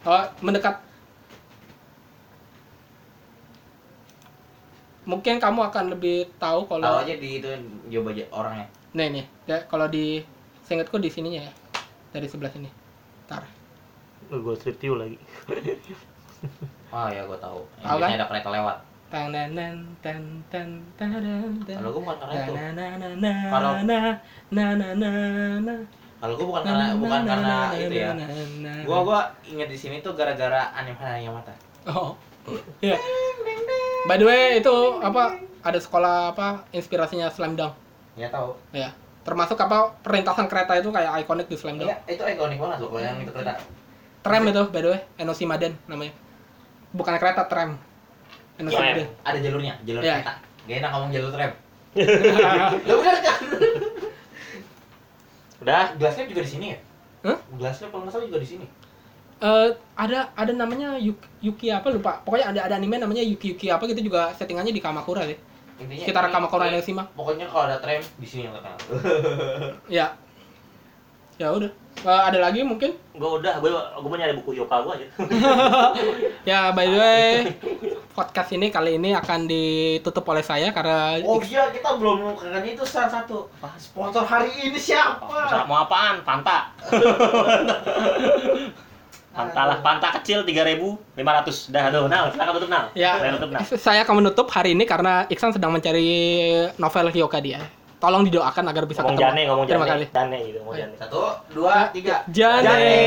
oh mendekat. Mungkin kamu akan lebih tahu tahu kalau aja di itu coba aja orangnya nih nih. Ya, kalau di seingatku di sininya ya. Dari sebelah sini. Tar Gue strip view lagi. oh ya gua tahu. Yang Tahu kan? biasanya ada kereta lewat. Tan tan tan tan tan tan tan kalau gua bukan karena itu. Na na na na Kalau- na na na na na kalau gua bukan karena bukan karena itu ya gua gua inget di sini tuh gara-gara anime Hanaya Mata Oh. Iya. By the way, itu apa ada sekolah apa inspirasinya Slam Dunk. ya tahu Ya. Termasuk apa perlintasan kereta itu kayak ikonik di Slam Dunk. Iya, itu ikonik banget loh yang itu kereta Tram itu by the way, Enoshi Maden namanya. Bukan kereta, tram. Enoshi Tram. Maden. ada jalurnya jalur Iya. kereta gak enak ngomong jalur tram lo bener kan Udah. gelasnya juga di sini ya Hah? gelasnya kalau nggak salah juga di sini Eh, ada ada namanya Yuki, Yuki apa lupa. Pokoknya ada ada anime namanya Yuki Yuki apa gitu juga settingannya di Kamakura deh. intinya Sekitar Kamakura Enoshima. pokoknya kalau ada tram di sini yang terkenal Ya. Ya udah. Eh, ada lagi mungkin? Gue udah, gue gue mau nyari buku Yoka gue aja. Ya by the way, podcast ini kali ini akan ditutup oleh saya karena oh iya kita belum mengungkapkan itu salah satu sponsor hari ini siapa mau apaan? Panta. Panta lah, panta kecil 3.500. Dah tuh, Nal, silakan tutup Nal. Ya, tutup Nal. saya akan menutup hari ini karena Iksan sedang mencari novel Hyoka dia. Tolong didoakan agar bisa Ngomong ketemu. jane, ngomong Terima jane. kasih. Jane gitu, ngomong jane. satu dua tiga Jane. Jane.